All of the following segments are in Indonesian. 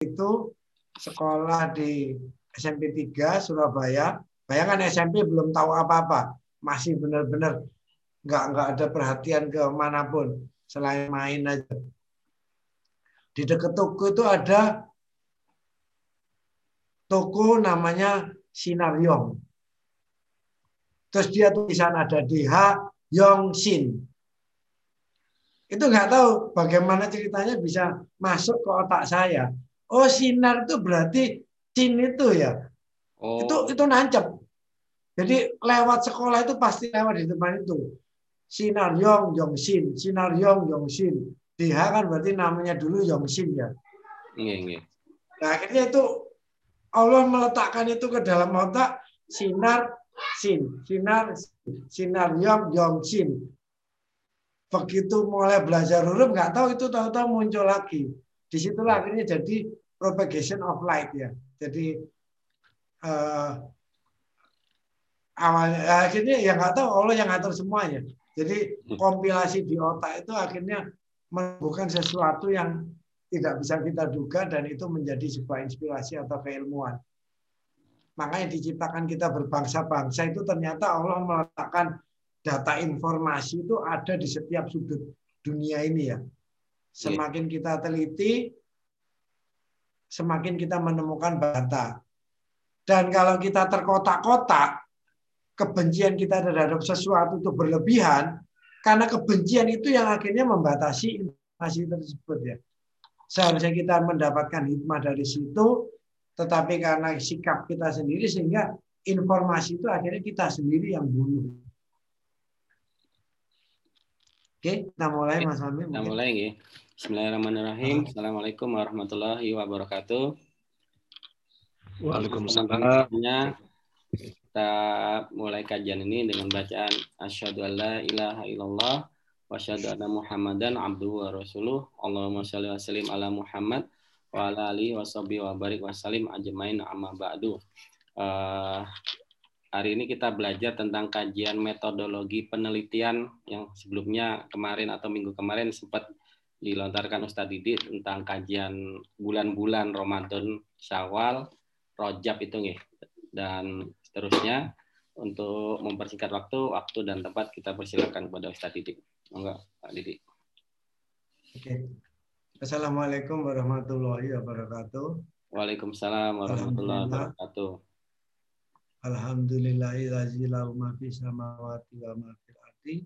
itu sekolah di SMP 3 Surabaya. Bayangkan SMP belum tahu apa-apa, masih benar-benar nggak nggak ada perhatian ke mana pun selain main aja. Di dekat toko itu ada toko namanya Sinaryong. Terus dia tulisan ada DH Yong Sin. Itu nggak tahu bagaimana ceritanya bisa masuk ke otak saya. Oh sinar itu berarti sin itu ya. Oh. Itu itu nancep. Jadi lewat sekolah itu pasti lewat di tempat itu. Sinar Yong Yong Sin, Sinar Yong Yong Sin. DH kan berarti namanya dulu Yong Sin ya. Iya, iya. Nah, akhirnya itu Allah meletakkan itu ke dalam otak sinar sin, sinar sinar yong yong sin. Begitu mulai belajar huruf nggak tahu itu tahu-tahu muncul lagi. Di situlah akhirnya jadi propagation of light ya. Jadi uh, awalnya akhirnya ya nggak tahu Allah yang ngatur semuanya. Jadi hmm. kompilasi di otak itu akhirnya bukan sesuatu yang tidak bisa kita duga dan itu menjadi sebuah inspirasi atau keilmuan. Makanya diciptakan kita berbangsa-bangsa itu ternyata Allah meletakkan data informasi itu ada di setiap sudut dunia ini ya. Semakin kita teliti, semakin kita menemukan data. Dan kalau kita terkotak-kotak, kebencian kita terhadap sesuatu itu berlebihan, karena kebencian itu yang akhirnya membatasi informasi tersebut ya. Seharusnya kita mendapatkan hikmah dari situ, tetapi karena sikap kita sendiri sehingga informasi itu akhirnya kita sendiri yang bunuh. Oke, kita mulai Mas Fahmi. Kita mulai ya. Bismillahirrahmanirrahim. Assalamualaikum warahmatullahi wabarakatuh. Waalaikumsalam. Kita mulai kajian ini dengan bacaan asyhadu alla ilaha illallah wa asyhadu anna muhammadan abduhu wa rasuluh. Allahumma shalli wa sallim ala Muhammad wa ala alihi washabihi wa barik wasallim ajmain amma ba'du. Uh, hari ini kita belajar tentang kajian metodologi penelitian yang sebelumnya kemarin atau minggu kemarin sempat dilontarkan Ustadz Didi tentang kajian bulan-bulan Ramadan, Syawal, Rojab itu nih. Dan seterusnya untuk mempersingkat waktu, waktu dan tempat kita persilakan kepada Ustadz Didi. Enggak, Pak Didi. Oke. Assalamualaikum warahmatullahi wabarakatuh. Waalaikumsalam warahmatullahi wabarakatuh. Alhamdulillahi lahu ma fi samawati wa ma fil ardi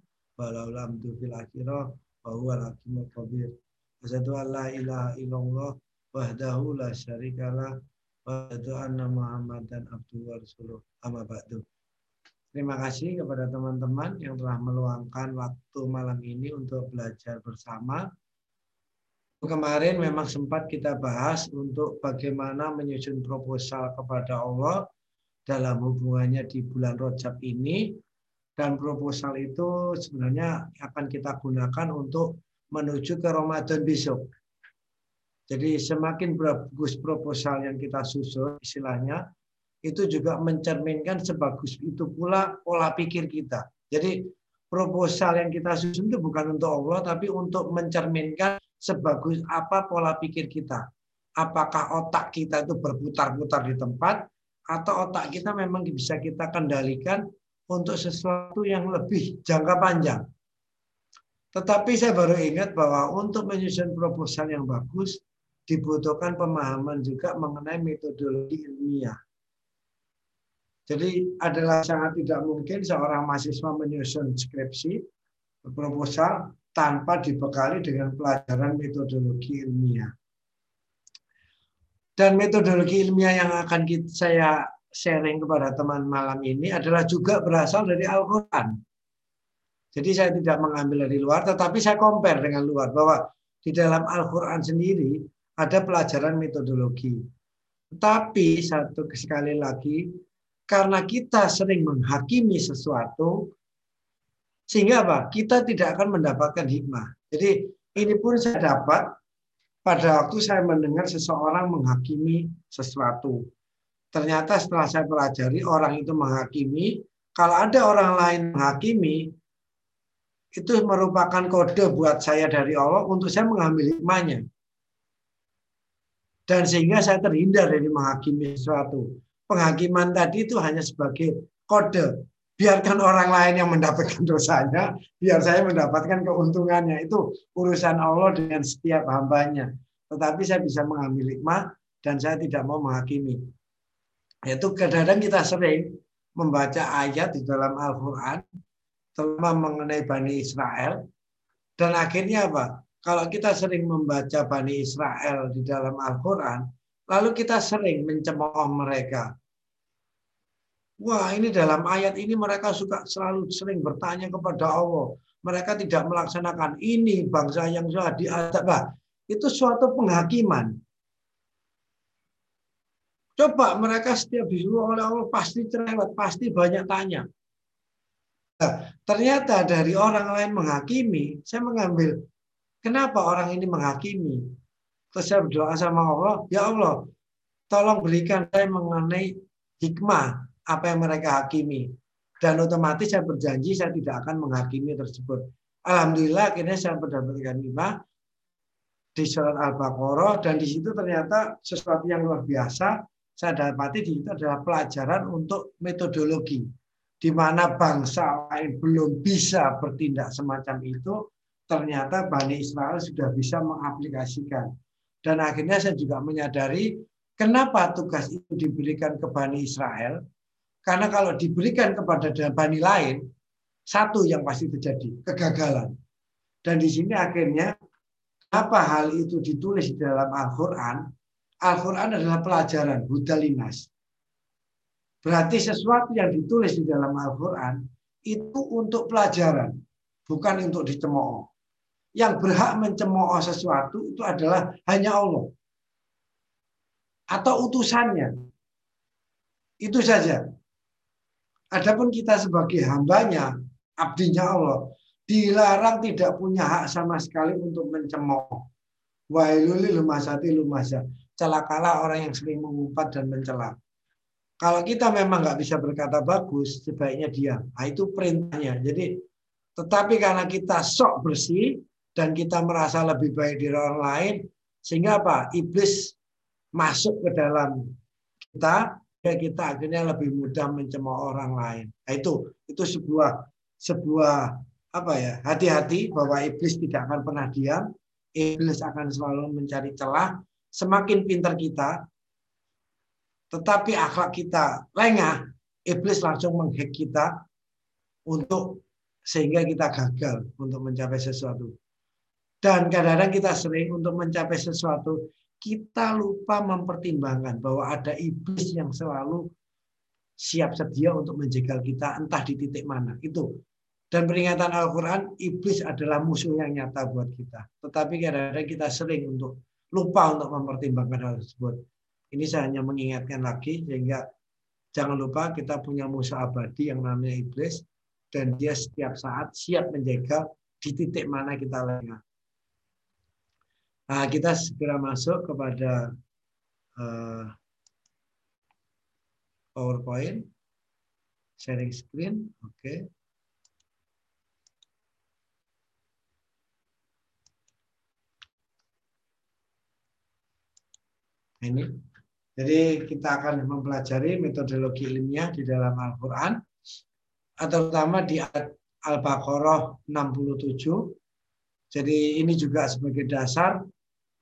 wa lam fil akhirah wa huwa al-hakimul khabir. Asyhadu an la ilaha illallah wahdahu la syarikalah wa asyhadu anna Muhammadan abduhu wa rasuluh. Amma ba'du. Terima kasih kepada teman-teman yang telah meluangkan waktu malam ini untuk belajar bersama kemarin memang sempat kita bahas untuk bagaimana menyusun proposal kepada Allah dalam hubungannya di bulan Rojab ini dan proposal itu sebenarnya akan kita gunakan untuk menuju ke Ramadan besok. Jadi semakin bagus proposal yang kita susun istilahnya itu juga mencerminkan sebagus itu pula pola pikir kita. Jadi proposal yang kita susun itu bukan untuk Allah tapi untuk mencerminkan sebagus apa pola pikir kita. Apakah otak kita itu berputar-putar di tempat atau otak kita memang bisa kita kendalikan untuk sesuatu yang lebih jangka panjang. Tetapi saya baru ingat bahwa untuk menyusun proposal yang bagus dibutuhkan pemahaman juga mengenai metodologi ilmiah. Jadi adalah sangat tidak mungkin seorang mahasiswa menyusun skripsi proposal tanpa dibekali dengan pelajaran metodologi ilmiah. Dan metodologi ilmiah yang akan saya sharing kepada teman malam ini adalah juga berasal dari Al-Quran. Jadi saya tidak mengambil dari luar, tetapi saya compare dengan luar bahwa di dalam Al-Quran sendiri ada pelajaran metodologi. Tetapi satu sekali lagi, karena kita sering menghakimi sesuatu, sehingga apa? Kita tidak akan mendapatkan hikmah. Jadi ini pun saya dapat pada waktu saya mendengar seseorang menghakimi sesuatu. Ternyata setelah saya pelajari orang itu menghakimi, kalau ada orang lain menghakimi, itu merupakan kode buat saya dari Allah untuk saya mengambil hikmahnya. Dan sehingga saya terhindar dari menghakimi sesuatu. Penghakiman tadi itu hanya sebagai kode. Biarkan orang lain yang mendapatkan dosanya, biar saya mendapatkan keuntungannya. Itu urusan Allah dengan setiap hambanya. Tetapi saya bisa mengambil hikmah dan saya tidak mau menghakimi. Itu kadang-kadang kita sering membaca ayat di dalam Al-Quran, terutama mengenai Bani Israel, dan akhirnya apa? Kalau kita sering membaca Bani Israel di dalam Al-Quran, lalu kita sering mencemooh mereka. Wah, ini dalam ayat ini mereka suka selalu sering bertanya kepada Allah. Mereka tidak melaksanakan ini bangsa yang sudah diadab. Itu suatu penghakiman. Coba mereka setiap disuruh oleh Allah pasti cerewet, pasti banyak tanya. Nah, ternyata dari orang lain menghakimi, saya mengambil kenapa orang ini menghakimi. Terus saya berdoa sama Allah, ya Allah, tolong berikan saya mengenai hikmah apa yang mereka hakimi. Dan otomatis saya berjanji saya tidak akan menghakimi tersebut. Alhamdulillah akhirnya saya mendapatkan hikmah di surat Al-Baqarah dan di situ ternyata sesuatu yang luar biasa saya dapati di situ adalah pelajaran untuk metodologi di mana bangsa lain belum bisa bertindak semacam itu, ternyata Bani Israel sudah bisa mengaplikasikan. Dan akhirnya saya juga menyadari kenapa tugas itu diberikan ke Bani Israel. Karena kalau diberikan kepada Bani lain, satu yang pasti terjadi, kegagalan. Dan di sini akhirnya apa hal itu ditulis di dalam Al-Quran, Al-Quran adalah pelajaran, hudalinas. Berarti sesuatu yang ditulis di dalam Al-Quran itu untuk pelajaran, bukan untuk dicemooh. Yang berhak mencemooh sesuatu itu adalah hanya Allah. Atau utusannya. Itu saja. Adapun kita sebagai hambanya, abdinya Allah, dilarang tidak punya hak sama sekali untuk mencemooh. Lumasa celakalah orang yang sering mengumpat dan mencela. Kalau kita memang nggak bisa berkata bagus, sebaiknya diam. Nah, itu perintahnya. Jadi, tetapi karena kita sok bersih dan kita merasa lebih baik dari orang lain, sehingga apa? Iblis masuk ke dalam kita, ya kita akhirnya lebih mudah mencemooh orang lain. Nah, itu itu sebuah sebuah apa ya hati-hati bahwa iblis tidak akan pernah diam, iblis akan selalu mencari celah semakin pintar kita, tetapi akhlak kita lengah, iblis langsung menghack kita untuk sehingga kita gagal untuk mencapai sesuatu. Dan kadang-kadang kita sering untuk mencapai sesuatu, kita lupa mempertimbangkan bahwa ada iblis yang selalu siap sedia untuk menjegal kita entah di titik mana. Itu. Dan peringatan Al-Quran, iblis adalah musuh yang nyata buat kita. Tetapi kadang-kadang kita sering untuk lupa untuk mempertimbangkan hal tersebut. Ini saya hanya mengingatkan lagi sehingga jangan lupa kita punya musuh abadi yang namanya iblis dan dia setiap saat siap menjaga di titik mana kita lengah. Nah, kita segera masuk kepada uh, PowerPoint, sharing screen, oke. Okay. Ini. Jadi kita akan mempelajari metodologi ilmiah di dalam Al-Quran, terutama di Al-Baqarah 67. Jadi ini juga sebagai dasar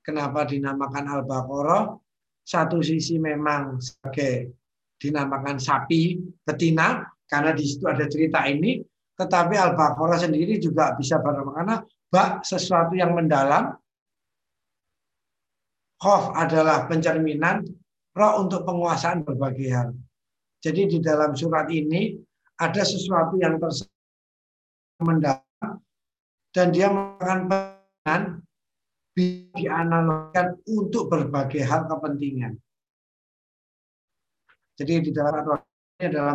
kenapa dinamakan Al-Baqarah. Satu sisi memang sebagai dinamakan sapi betina, karena di situ ada cerita ini, tetapi Al-Baqarah sendiri juga bisa bermakna bak sesuatu yang mendalam Khof adalah pencerminan, roh untuk penguasaan berbagai hal. Jadi di dalam surat ini ada sesuatu yang mendalam dan dia melakukan peran dianalogikan untuk berbagai hal kepentingan. Jadi di dalam ini adalah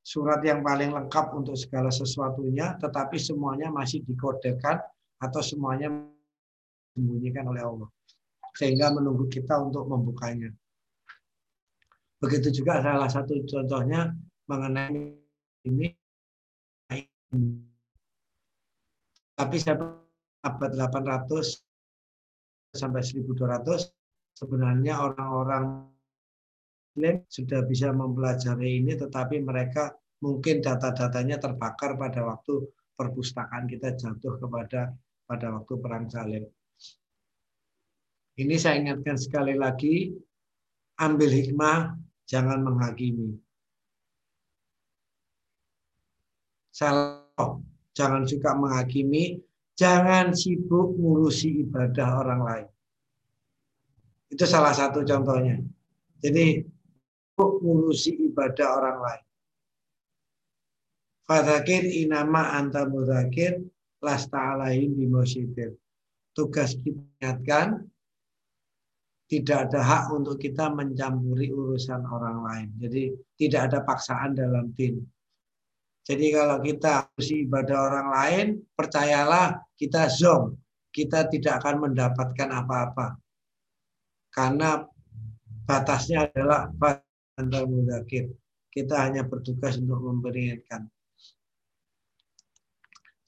surat yang paling lengkap untuk segala sesuatunya, tetapi semuanya masih dikodekan atau semuanya disembunyikan oleh Allah sehingga menunggu kita untuk membukanya. Begitu juga salah satu contohnya mengenai ini. Tapi saya abad 800 sampai 1200 sebenarnya orang-orang Muslim sudah bisa mempelajari ini, tetapi mereka mungkin data-datanya terbakar pada waktu perpustakaan kita jatuh kepada pada waktu perang salib. Ini saya ingatkan sekali lagi, ambil hikmah, jangan menghakimi. Salah, jangan suka menghakimi, jangan sibuk ngurusi ibadah orang lain. Itu salah satu contohnya. Jadi ngurusi ibadah orang lain. Fadakir inama anta mudakir lasta bimosibir. Tugas kita ingatkan, tidak ada hak untuk kita mencampuri urusan orang lain. Jadi tidak ada paksaan dalam din. Jadi kalau kita urusi ibadah orang lain, percayalah kita zong. Kita tidak akan mendapatkan apa-apa. Karena batasnya adalah antar mudakir. Kita hanya bertugas untuk memberikan.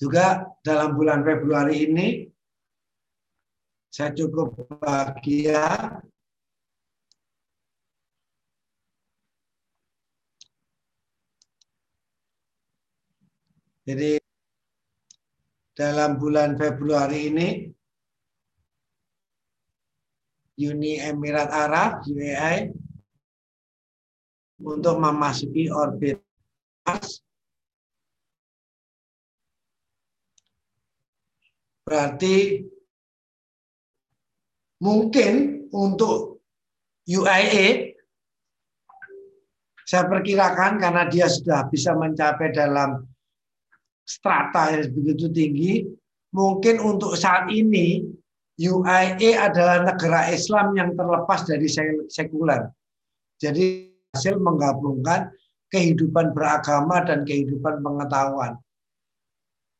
Juga dalam bulan Februari ini saya cukup bahagia Jadi dalam bulan Februari ini Uni Emirat Arab UAE untuk memasuki orbit Mars. Berarti mungkin untuk UIA saya perkirakan karena dia sudah bisa mencapai dalam strata yang begitu tinggi, mungkin untuk saat ini UIA adalah negara Islam yang terlepas dari sekuler. Jadi hasil menggabungkan kehidupan beragama dan kehidupan pengetahuan.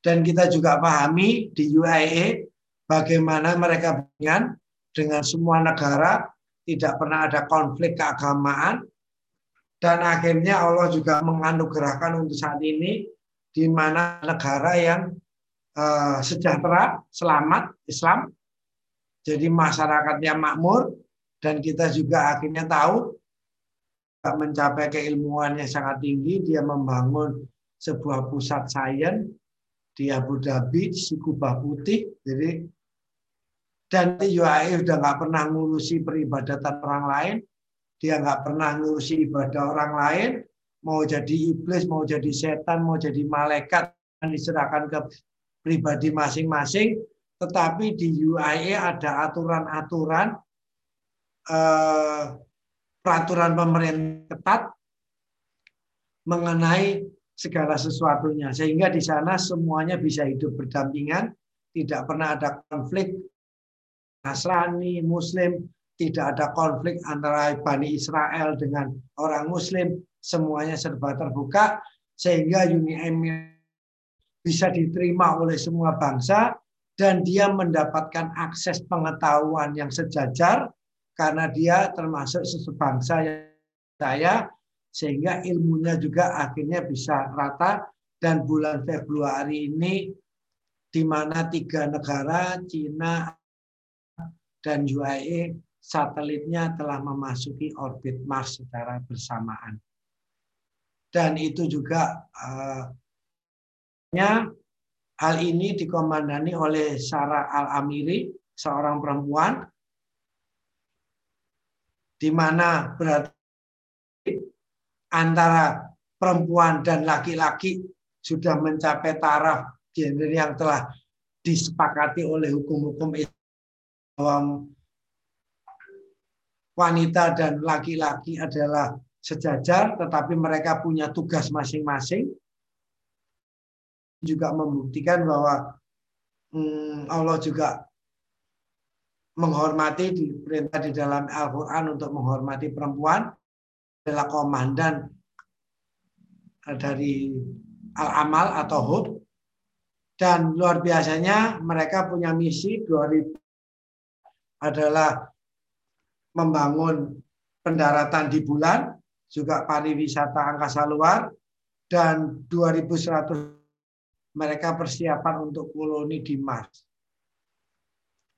Dan kita juga pahami di UIA bagaimana mereka dengan dengan semua negara tidak pernah ada konflik keagamaan dan akhirnya Allah juga menganugerahkan untuk saat ini di mana negara yang uh, sejahtera, selamat, Islam, jadi masyarakatnya makmur dan kita juga akhirnya tahu mencapai keilmuan yang sangat tinggi, dia membangun sebuah pusat sains di Abu Dhabi, di Kubah Putih. Jadi dan UAE udah nggak pernah ngurusi peribadatan orang lain, dia nggak pernah ngurusi ibadah orang lain, mau jadi iblis, mau jadi setan, mau jadi malaikat, diserahkan ke pribadi masing-masing. Tetapi di UAE ada aturan-aturan eh, peraturan pemerintah ketat mengenai segala sesuatunya. Sehingga di sana semuanya bisa hidup berdampingan tidak pernah ada konflik Nasrani Muslim tidak ada konflik antara Bani Israel dengan orang Muslim. Semuanya serba terbuka sehingga Uni Emirat bisa diterima oleh semua bangsa dan dia mendapatkan akses pengetahuan yang sejajar karena dia termasuk sesebangsa yang saya sehingga ilmunya juga akhirnya bisa rata. Dan bulan Februari ini di mana tiga negara Cina dan UAE satelitnya telah memasuki orbit Mars secara bersamaan. Dan itu juga uh, hal ini dikomandani oleh Sarah Al-Amiri seorang perempuan di mana berarti antara perempuan dan laki-laki sudah mencapai taraf gender yang telah disepakati oleh hukum-hukum bahwa wanita dan laki-laki adalah sejajar tetapi mereka punya tugas masing-masing. Juga membuktikan bahwa hmm, Allah juga menghormati di perintah di dalam Al-Quran untuk menghormati perempuan. Adalah komandan dari Al-Amal atau HUD. Dan luar biasanya mereka punya misi 2000 adalah membangun pendaratan di bulan juga pariwisata angkasa luar dan 2100 mereka persiapan untuk koloni di Mars.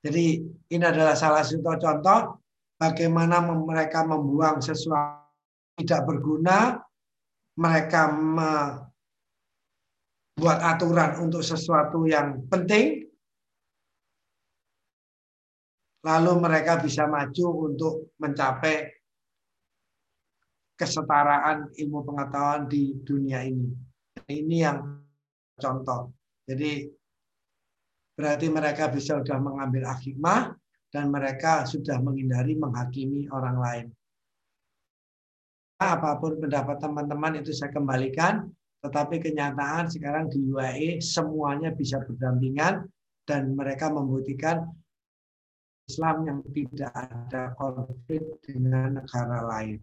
Jadi ini adalah salah satu contoh bagaimana mereka membuang sesuatu tidak berguna, mereka membuat aturan untuk sesuatu yang penting, lalu mereka bisa maju untuk mencapai kesetaraan ilmu pengetahuan di dunia ini. Ini yang contoh. Jadi berarti mereka bisa sudah mengambil hikmah dan mereka sudah menghindari menghakimi orang lain. Apa pun pendapat teman-teman itu saya kembalikan, tetapi kenyataan sekarang di UAE semuanya bisa berdampingan dan mereka membuktikan Islam yang tidak ada konflik dengan negara lain.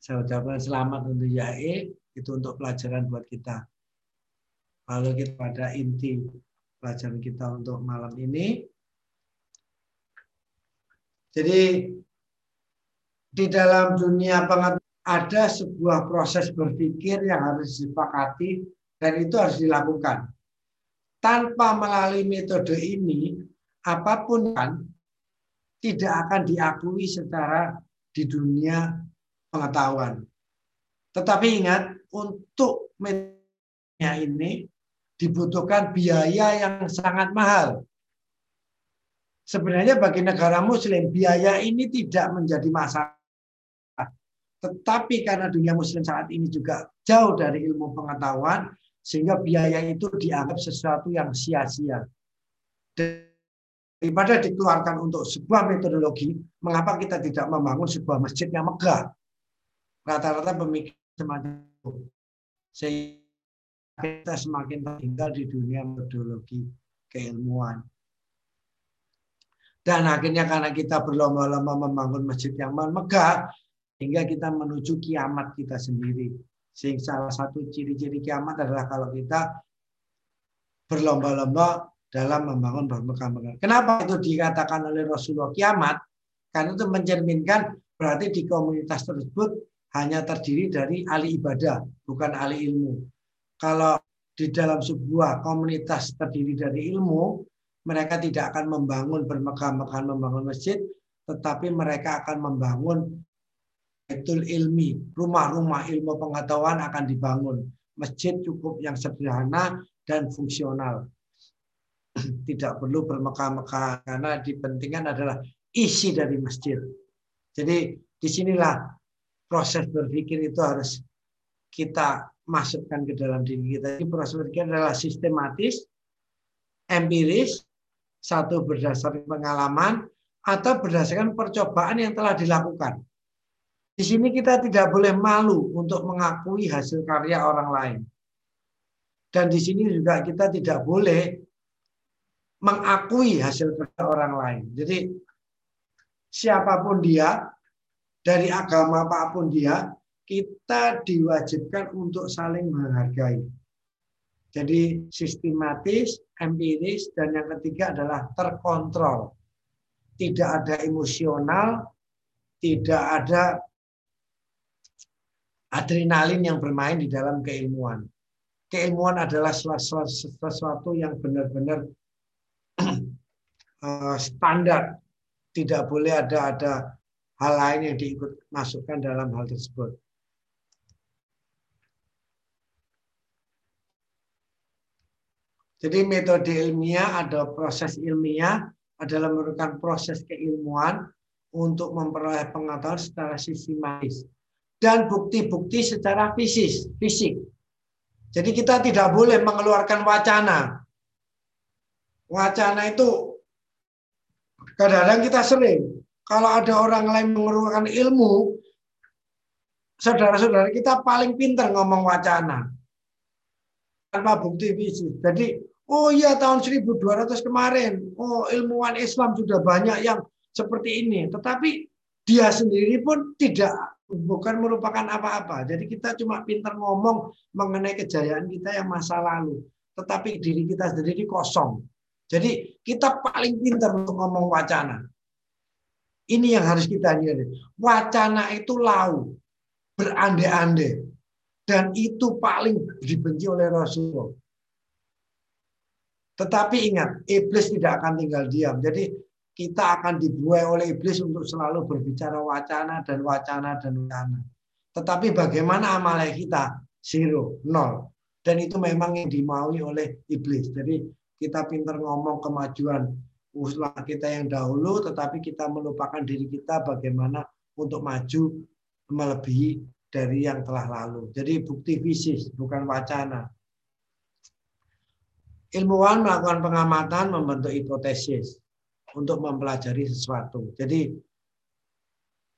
Saya ucapkan selamat untuk UAE, itu untuk pelajaran buat kita. Lalu kita pada inti pelajaran kita untuk malam ini. Jadi di dalam dunia pengetahuan ada sebuah proses berpikir yang harus disepakati dan itu harus dilakukan. Tanpa melalui metode ini, apa pun kan tidak akan diakui secara di dunia pengetahuan. Tetapi ingat, untuk metode ini dibutuhkan biaya yang sangat mahal. Sebenarnya bagi negara muslim biaya ini tidak menjadi masalah. Tetapi karena dunia muslim saat ini juga jauh dari ilmu pengetahuan, sehingga biaya itu dianggap sesuatu yang sia-sia. Daripada dikeluarkan untuk sebuah metodologi, mengapa kita tidak membangun sebuah masjid yang megah? Rata-rata pemikir semacam itu. Sehingga kita semakin tertinggal di dunia metodologi keilmuan. Dan akhirnya karena kita berlomba-lomba membangun masjid yang megah, hingga kita menuju kiamat kita sendiri. Sehingga salah satu ciri-ciri kiamat adalah kalau kita berlomba-lomba dalam membangun megah-megah. Kenapa itu dikatakan oleh Rasulullah kiamat? Karena itu mencerminkan berarti di komunitas tersebut hanya terdiri dari ahli ibadah, bukan ahli ilmu. Kalau di dalam sebuah komunitas terdiri dari ilmu, mereka tidak akan membangun bermegah-megahan membangun masjid, tetapi mereka akan membangun betul ilmi, rumah-rumah ilmu pengetahuan akan dibangun. Masjid cukup yang sederhana dan fungsional. Tidak perlu bermegah-megah karena dipentingkan adalah isi dari masjid. Jadi di sinilah proses berpikir itu harus kita masukkan ke dalam diri kita. Jadi proses berpikir adalah sistematis, empiris, satu berdasarkan pengalaman atau berdasarkan percobaan yang telah dilakukan. Di sini kita tidak boleh malu untuk mengakui hasil karya orang lain. Dan di sini juga kita tidak boleh mengakui hasil kerja orang lain. Jadi siapa pun dia, dari agama apa pun dia, kita diwajibkan untuk saling menghargai. Jadi sistematis, empiris, dan yang ketiga adalah terkontrol. Tidak ada emosional, tidak ada adrenalin yang bermain di dalam keilmuan. Keilmuan adalah sesuatu yang benar-benar eh, standar. Tidak boleh ada ada hal lain yang diikut masukkan dalam hal tersebut. Jadi metode ilmiah ada proses ilmiah adalah merupakan proses keilmuan untuk memperoleh pengetahuan secara sistematis dan bukti-bukti secara fisis, fisik. Jadi kita tidak boleh mengeluarkan wacana. Wacana itu kadang-kadang kita sering kalau ada orang lain mengeluarkan ilmu, saudara-saudara kita paling pintar ngomong wacana tanpa bukti fisik. Jadi Oh iya tahun 1200 kemarin, oh ilmuwan Islam sudah banyak yang seperti ini. Tetapi dia sendiri pun tidak bukan merupakan apa-apa. Jadi kita cuma pintar ngomong mengenai kejayaan kita yang masa lalu. Tetapi diri kita sendiri kosong. Jadi kita paling pintar untuk ngomong wacana. Ini yang harus kita lihat. Wacana itu lau, berande-ande. Dan itu paling dibenci oleh Rasulullah. Tetapi ingat, iblis tidak akan tinggal diam. Jadi kita akan dibuai oleh iblis untuk selalu berbicara wacana dan wacana dan wacana. Tetapi bagaimana amalnya kita? Zero, nol. Dan itu memang yang dimaui oleh iblis. Jadi kita pintar ngomong kemajuan usaha kita yang dahulu, tetapi kita melupakan diri kita bagaimana untuk maju melebihi dari yang telah lalu. Jadi bukti fisik, bukan wacana. Ilmuwan melakukan pengamatan, membentuk hipotesis untuk mempelajari sesuatu. Jadi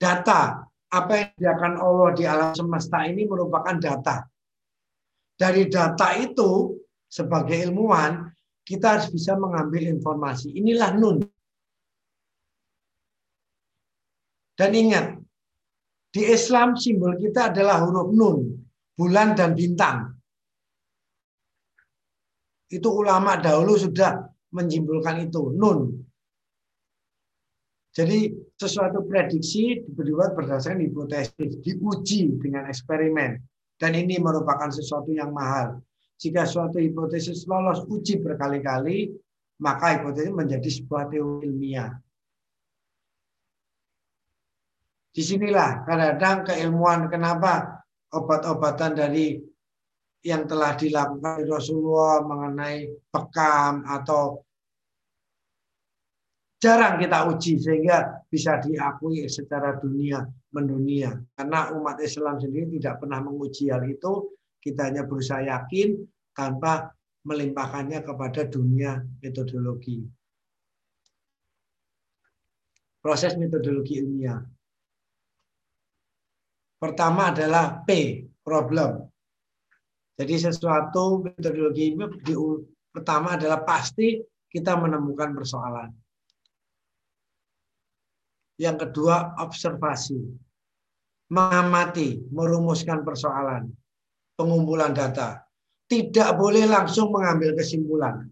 data apa yang disediakan Allah di alam semesta ini merupakan data. Dari data itu sebagai ilmuwan kita harus bisa mengambil informasi. Inilah nun. Dan ingat, di Islam simbol kita adalah huruf nun, bulan dan bintang. Itu ulama dahulu sudah menyimpulkan itu, nun. Jadi sesuatu prediksi dibuat berdasarkan hipotesis, diuji dengan eksperimen. Dan ini merupakan sesuatu yang mahal. Jika suatu hipotesis lolos uji berkali-kali, maka hipotesis menjadi sebuah teori ilmiah. Di sinilah kadang-kadang keilmuan kenapa obat-obatan dari yang telah dilakukan Rasulullah mengenai bekam atau jarang kita uji sehingga bisa diakui secara dunia mendunia. Karena umat Islam sendiri tidak pernah menguji hal itu, kita hanya berusaha yakin tanpa melimpahkannya kepada dunia metodologi. Proses metodologi ilmiah. Pertama adalah P, problem. Jadi sesuatu metodologi ini pertama adalah pasti kita menemukan persoalan. Yang kedua, observasi. Mengamati, merumuskan persoalan. Pengumpulan data. Tidak boleh langsung mengambil kesimpulan.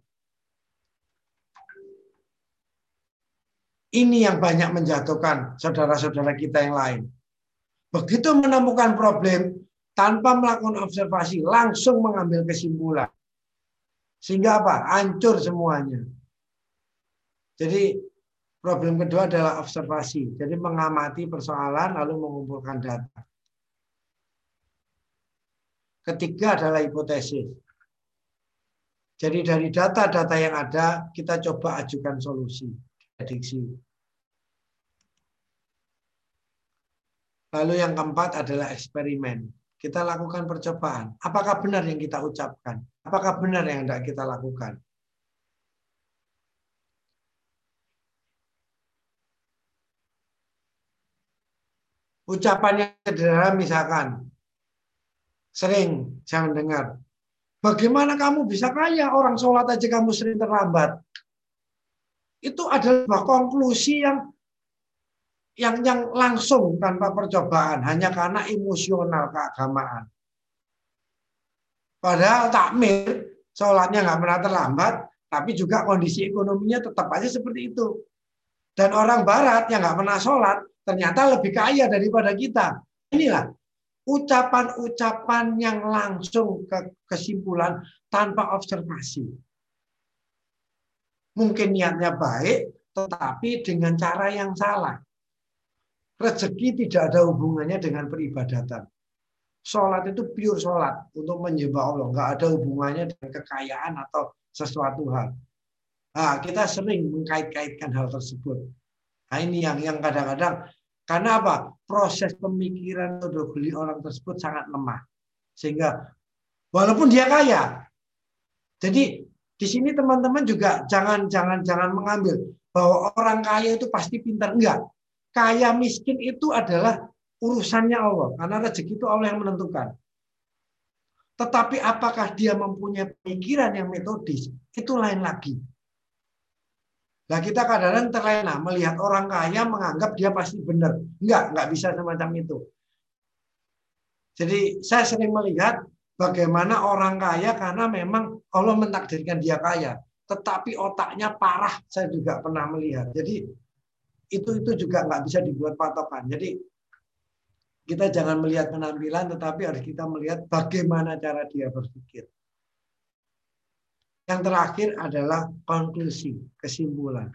Ini yang banyak menjatuhkan saudara-saudara kita yang lain. Begitu menemukan problem, tanpa melakukan observasi, langsung mengambil kesimpulan. Sehingga apa? Hancur semuanya. Jadi Problem kedua adalah observasi. Jadi mengamati persoalan lalu mengumpulkan data. Ketiga adalah hipotesis. Jadi dari data-data yang ada, kita coba ajukan solusi, prediksi. Lalu yang keempat adalah eksperimen. Kita lakukan percobaan. Apakah benar yang kita ucapkan? Apakah benar yang tidak kita lakukan? ucapannya sederhana misalkan sering saya mendengar bagaimana kamu bisa kaya? Orang sholat aja kamu sering terlambat. Itu adalah konklusi yang yang yang langsung tanpa percobaan. Hanya karena emosional keagamaan. Padahal takmir sholatnya nggak pernah terlambat tapi juga kondisi ekonominya tetap aja seperti itu. Dan orang barat yang nggak pernah sholat ternyata lebih kaya daripada kita. Inilah ucapan-ucapan yang langsung ke kesimpulan tanpa observasi. Mungkin niatnya baik, tetapi dengan cara yang salah. Rezeki tidak ada hubungannya dengan peribadatan. Sholat itu pure sholat untuk menyembah Allah. Nggak ada hubungannya dengan kekayaan atau sesuatu hal. Nah, kita sering mengkait-kaitkan hal tersebut. Nah ini yang yang kadang-kadang karena apa? Proses pemikiran untuk beli orang tersebut sangat lemah. Sehingga walaupun dia kaya. Jadi di sini teman-teman juga jangan jangan jangan mengambil bahwa orang kaya itu pasti pintar enggak. Kaya miskin itu adalah urusannya Allah karena rezeki itu Allah yang menentukan. Tetapi apakah dia mempunyai pemikiran yang metodis? Itu lain lagi. Nah kita kadang-kadang terlena melihat orang kaya menganggap dia pasti benar. Enggak, enggak bisa semacam itu. Jadi saya sering melihat bagaimana orang kaya karena memang Allah mentakdirkan dia kaya. Tetapi otaknya parah saya juga pernah melihat. Jadi itu itu juga nggak bisa dibuat patokan. Jadi kita jangan melihat penampilan tetapi harus kita melihat bagaimana cara dia berpikir. Yang terakhir adalah konklusi, kesimpulan.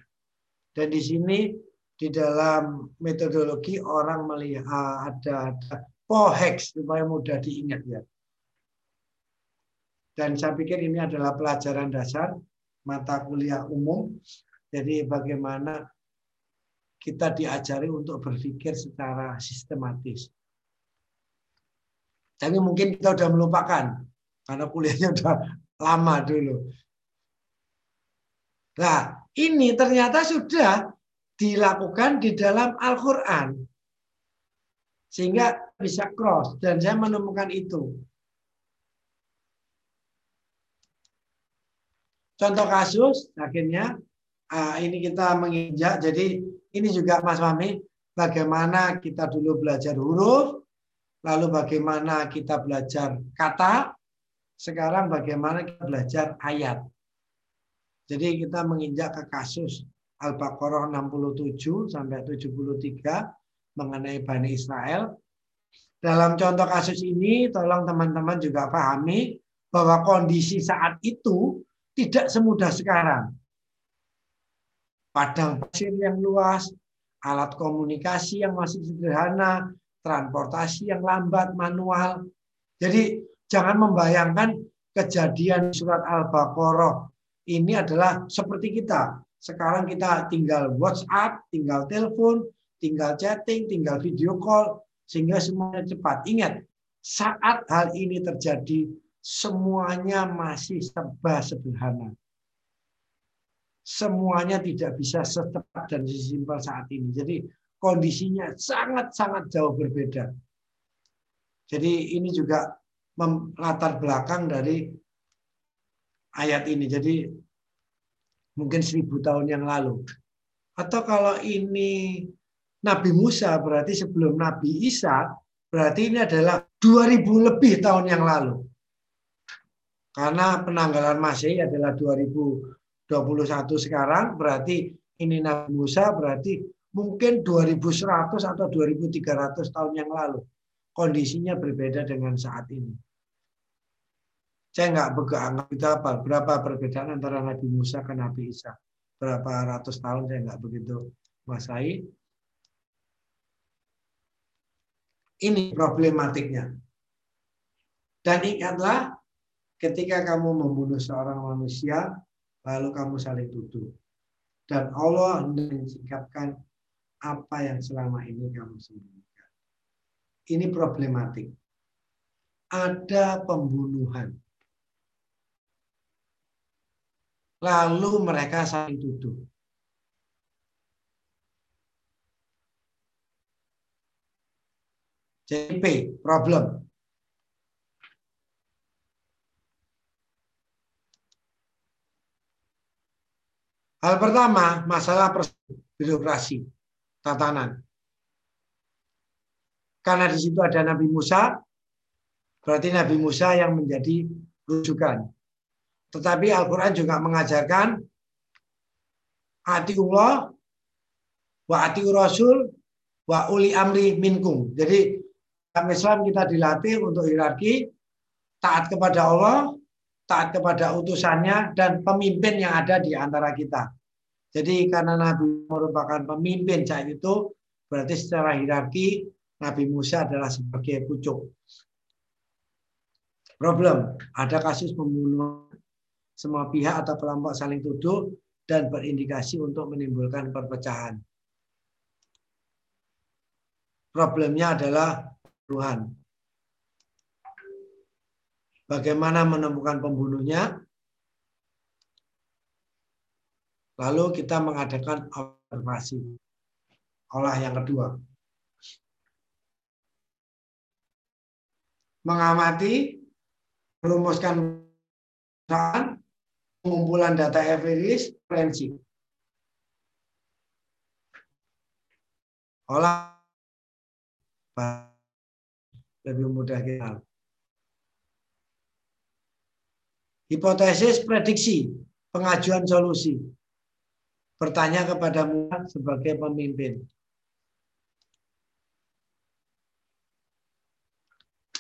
Dan di sini di dalam metodologi orang melihat ada ada pohex supaya mudah diingat ya. Dan saya pikir ini adalah pelajaran dasar mata kuliah umum. Jadi bagaimana kita diajari untuk berpikir secara sistematis. Tapi mungkin kita sudah melupakan karena kuliahnya sudah lama dulu. Nah, ini ternyata sudah dilakukan di dalam Al-Quran. Sehingga bisa cross. Dan saya menemukan itu. Contoh kasus, akhirnya ah, ini kita menginjak. Jadi ini juga Mas Mami, bagaimana kita dulu belajar huruf, lalu bagaimana kita belajar kata, sekarang bagaimana kita belajar ayat. Jadi kita menginjak ke kasus Al-Baqarah 67 sampai 73 mengenai Bani Israel. Dalam contoh kasus ini, tolong teman-teman juga pahami bahwa kondisi saat itu tidak semudah sekarang. Padang pasir yang luas, alat komunikasi yang masih sederhana, transportasi yang lambat, manual. Jadi jangan membayangkan kejadian surat Al-Baqarah ini adalah seperti kita. Sekarang kita tinggal WhatsApp, tinggal telepon, tinggal chatting, tinggal video call, sehingga semuanya cepat. Ingat, saat hal ini terjadi, semuanya masih serba sederhana. Semuanya tidak bisa secepat dan sesimpel saat ini. Jadi kondisinya sangat-sangat jauh berbeda. Jadi ini juga latar belakang dari ayat ini. Jadi mungkin seribu tahun yang lalu. Atau kalau ini Nabi Musa berarti sebelum Nabi Isa, berarti ini adalah 2000 lebih tahun yang lalu. Karena penanggalan Masehi adalah 2021 sekarang, berarti ini Nabi Musa berarti mungkin 2100 atau 2300 tahun yang lalu. Kondisinya berbeda dengan saat ini. Saya nggak begitu kita apa berapa perbedaan antara Nabi Musa ke Nabi Isa. Berapa ratus tahun saya nggak begitu masai. Ini problematiknya. Dan ingatlah ketika kamu membunuh seorang manusia, lalu kamu saling tuduh. Dan Allah mencikapkan apa yang selama ini kamu sembunyikan. Ini problematik. Ada pembunuhan Lalu mereka saling tuduh. JP, problem. Hal pertama, masalah birokrasi, tatanan. Karena di situ ada Nabi Musa, berarti Nabi Musa yang menjadi rujukan. Tetapi Al-Quran juga mengajarkan Allah wa ati rasul wa uli amri minkum. Jadi dalam Islam kita dilatih untuk hierarki taat kepada Allah, taat kepada utusannya dan pemimpin yang ada di antara kita. Jadi karena Nabi merupakan pemimpin saat itu, berarti secara hierarki Nabi Musa adalah sebagai pucuk. Problem, ada kasus pembunuhan semua pihak atau kelompok saling tuduh dan berindikasi untuk menimbulkan perpecahan. Problemnya adalah Tuhan. Bagaimana menemukan pembunuhnya? Lalu kita mengadakan observasi. Olah yang kedua. Mengamati, merumuskan pengumpulan data empiris forensik. Olah lebih mudah kita. Hipotesis prediksi, pengajuan solusi. Bertanya kepada Musa sebagai pemimpin.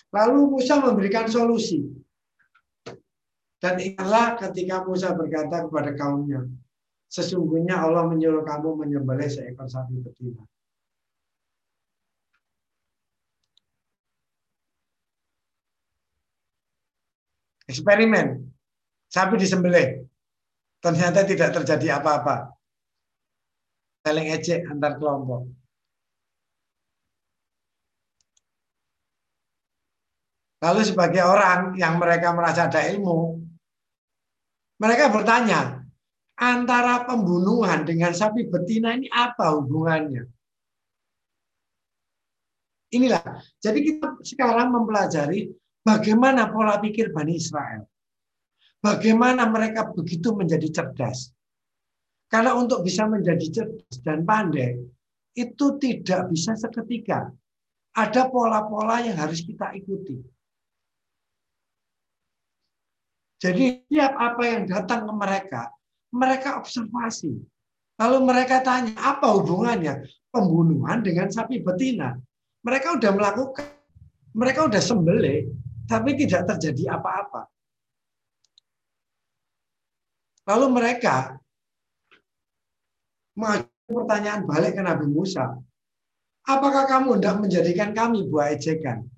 Lalu Musa memberikan solusi. Dan ingatlah ketika Musa berkata kepada kaumnya, Sesungguhnya Allah menyuruh kamu menyembelih seekor sapi betina. Eksperimen. Sapi disembelih. Ternyata tidak terjadi apa-apa. Saling ejek antar kelompok. Lalu sebagai orang yang mereka merasa ada ilmu, mereka bertanya, antara pembunuhan dengan sapi betina ini apa hubungannya? Inilah, jadi kita sekarang mempelajari bagaimana pola pikir Bani Israel. Bagaimana mereka begitu menjadi cerdas. Karena untuk bisa menjadi cerdas dan pandai, itu tidak bisa seketika. Ada pola-pola yang harus kita ikuti. Jadi setiap apa yang datang ke mereka, mereka observasi. Lalu mereka tanya, apa hubungannya pembunuhan dengan sapi betina? Mereka sudah melakukan, mereka sudah sembelih, tapi tidak terjadi apa-apa. Lalu mereka mengajukan pertanyaan balik ke Nabi Musa. Apakah kamu tidak menjadikan kami buah ejekan?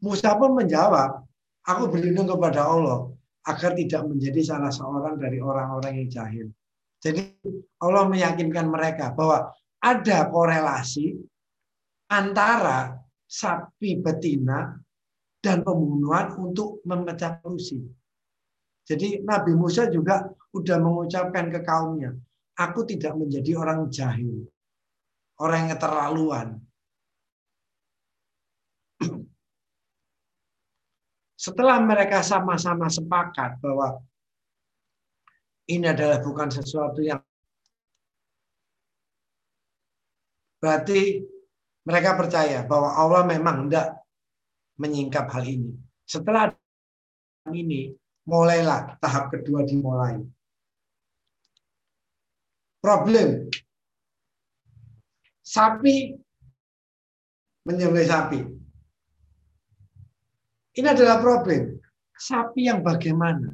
Musa pun menjawab, aku berlindung kepada Allah agar tidak menjadi salah seorang dari orang-orang yang jahil. Jadi Allah meyakinkan mereka bahwa ada korelasi antara sapi betina dan pembunuhan untuk memecah polusi. Jadi Nabi Musa juga sudah mengucapkan ke kaumnya, aku tidak menjadi orang jahil, orang yang keterlaluan, Setelah mereka sama-sama sepakat bahwa ini adalah bukan sesuatu yang berarti mereka percaya bahwa Allah memang tidak menyingkap hal ini. Setelah ini, mulailah tahap kedua dimulai. Problem. Sapi menyembelih sapi. Ini adalah problem. Sapi yang bagaimana?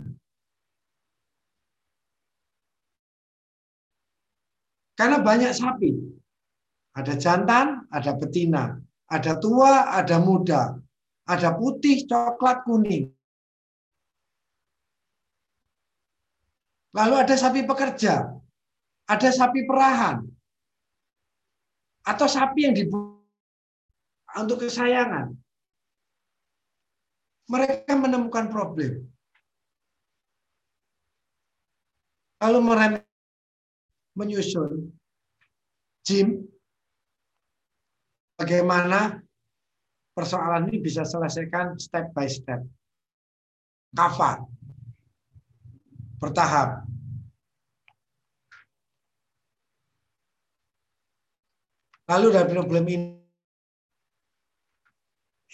Karena banyak sapi. Ada jantan, ada betina. Ada tua, ada muda. Ada putih, coklat, kuning. Lalu ada sapi pekerja. Ada sapi perahan. Atau sapi yang dibuat untuk kesayangan mereka menemukan problem. Lalu mereka menyusun Jim bagaimana persoalan ini bisa selesaikan step by step. Kafa. Bertahap. Lalu dari problem ini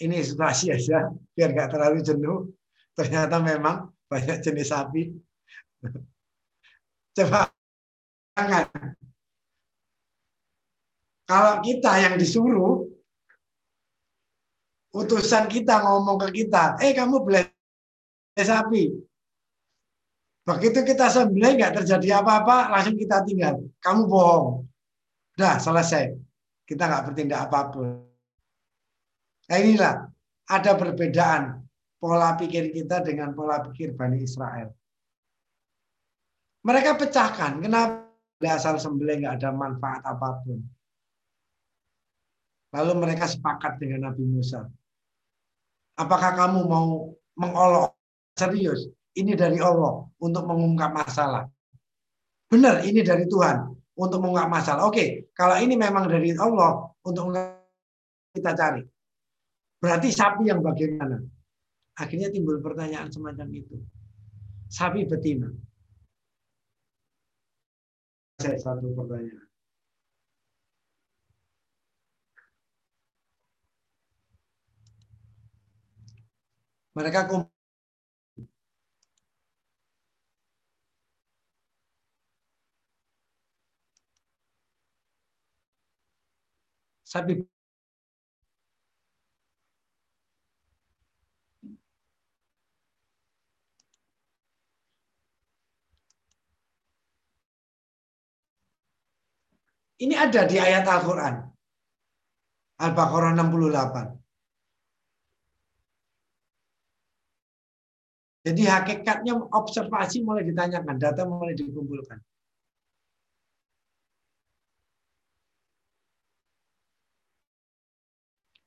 ini situasi aja biar nggak terlalu jenuh. Ternyata memang banyak jenis sapi. Coba jangan. Kalau kita yang disuruh, utusan kita ngomong ke kita, eh kamu beli sapi. Begitu kita sembelih nggak terjadi apa-apa, langsung kita tinggal. Kamu bohong. Udah selesai. Kita nggak bertindak apa pun. Nah inilah ada perbedaan pola pikir kita dengan pola pikir Bani Israel. Mereka pecahkan, kenapa asal sembelih nggak ada manfaat apa pun. Lalu mereka sepakat dengan Nabi Musa. Apakah kamu mau mengolok serius? Ini dari Allah untuk mengungkap masalah. Benar, ini dari Tuhan untuk mengungkap masalah. Oke, kalau ini memang dari Allah untuk kita cari. Berarti sapi yang bagaimana? Akhirnya timbul pertanyaan semacam itu. Sapi betina. Saya satu pertanyaan. Mereka kumpul sapi Ini ada di ayat Al-Quran. Al-Baqarah 68. Jadi hakikatnya observasi mulai ditanyakan, data mulai dikumpulkan.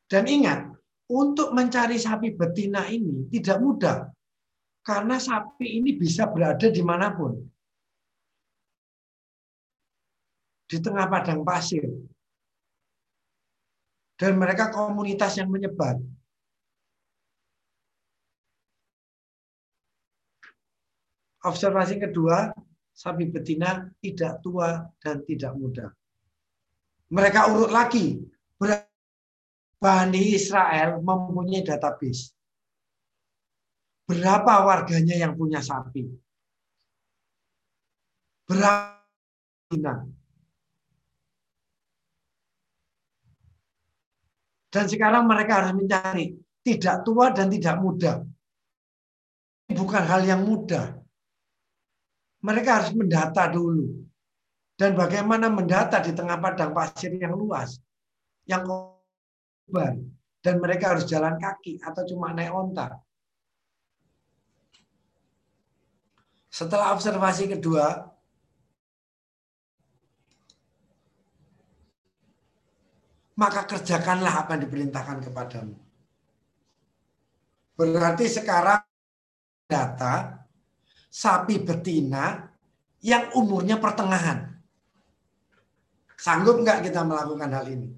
Dan ingat, untuk mencari sapi betina ini tidak mudah. Karena sapi ini bisa berada di mana pun. Di tengah padang pasir. Dan mereka komunitas yang menyebar. Observasi kedua, sapi betina tidak tua dan tidak muda. Mereka urut lagi. Bani Israel mempunyai database. Berapa warganya yang punya sapi? Berapa Dan sekarang mereka harus mencari tidak tua dan tidak muda. Bukan hal yang mudah. Mereka harus mendata dulu. Dan bagaimana mendata di tengah padang pasir yang luas. Yang korban. Dan mereka harus jalan kaki atau cuma naik onta. Setelah observasi kedua, maka kerjakanlah apa yang diperintahkan kepadamu. Berarti sekarang data sapi betina yang umurnya pertengahan. Sanggup nggak kita melakukan hal ini?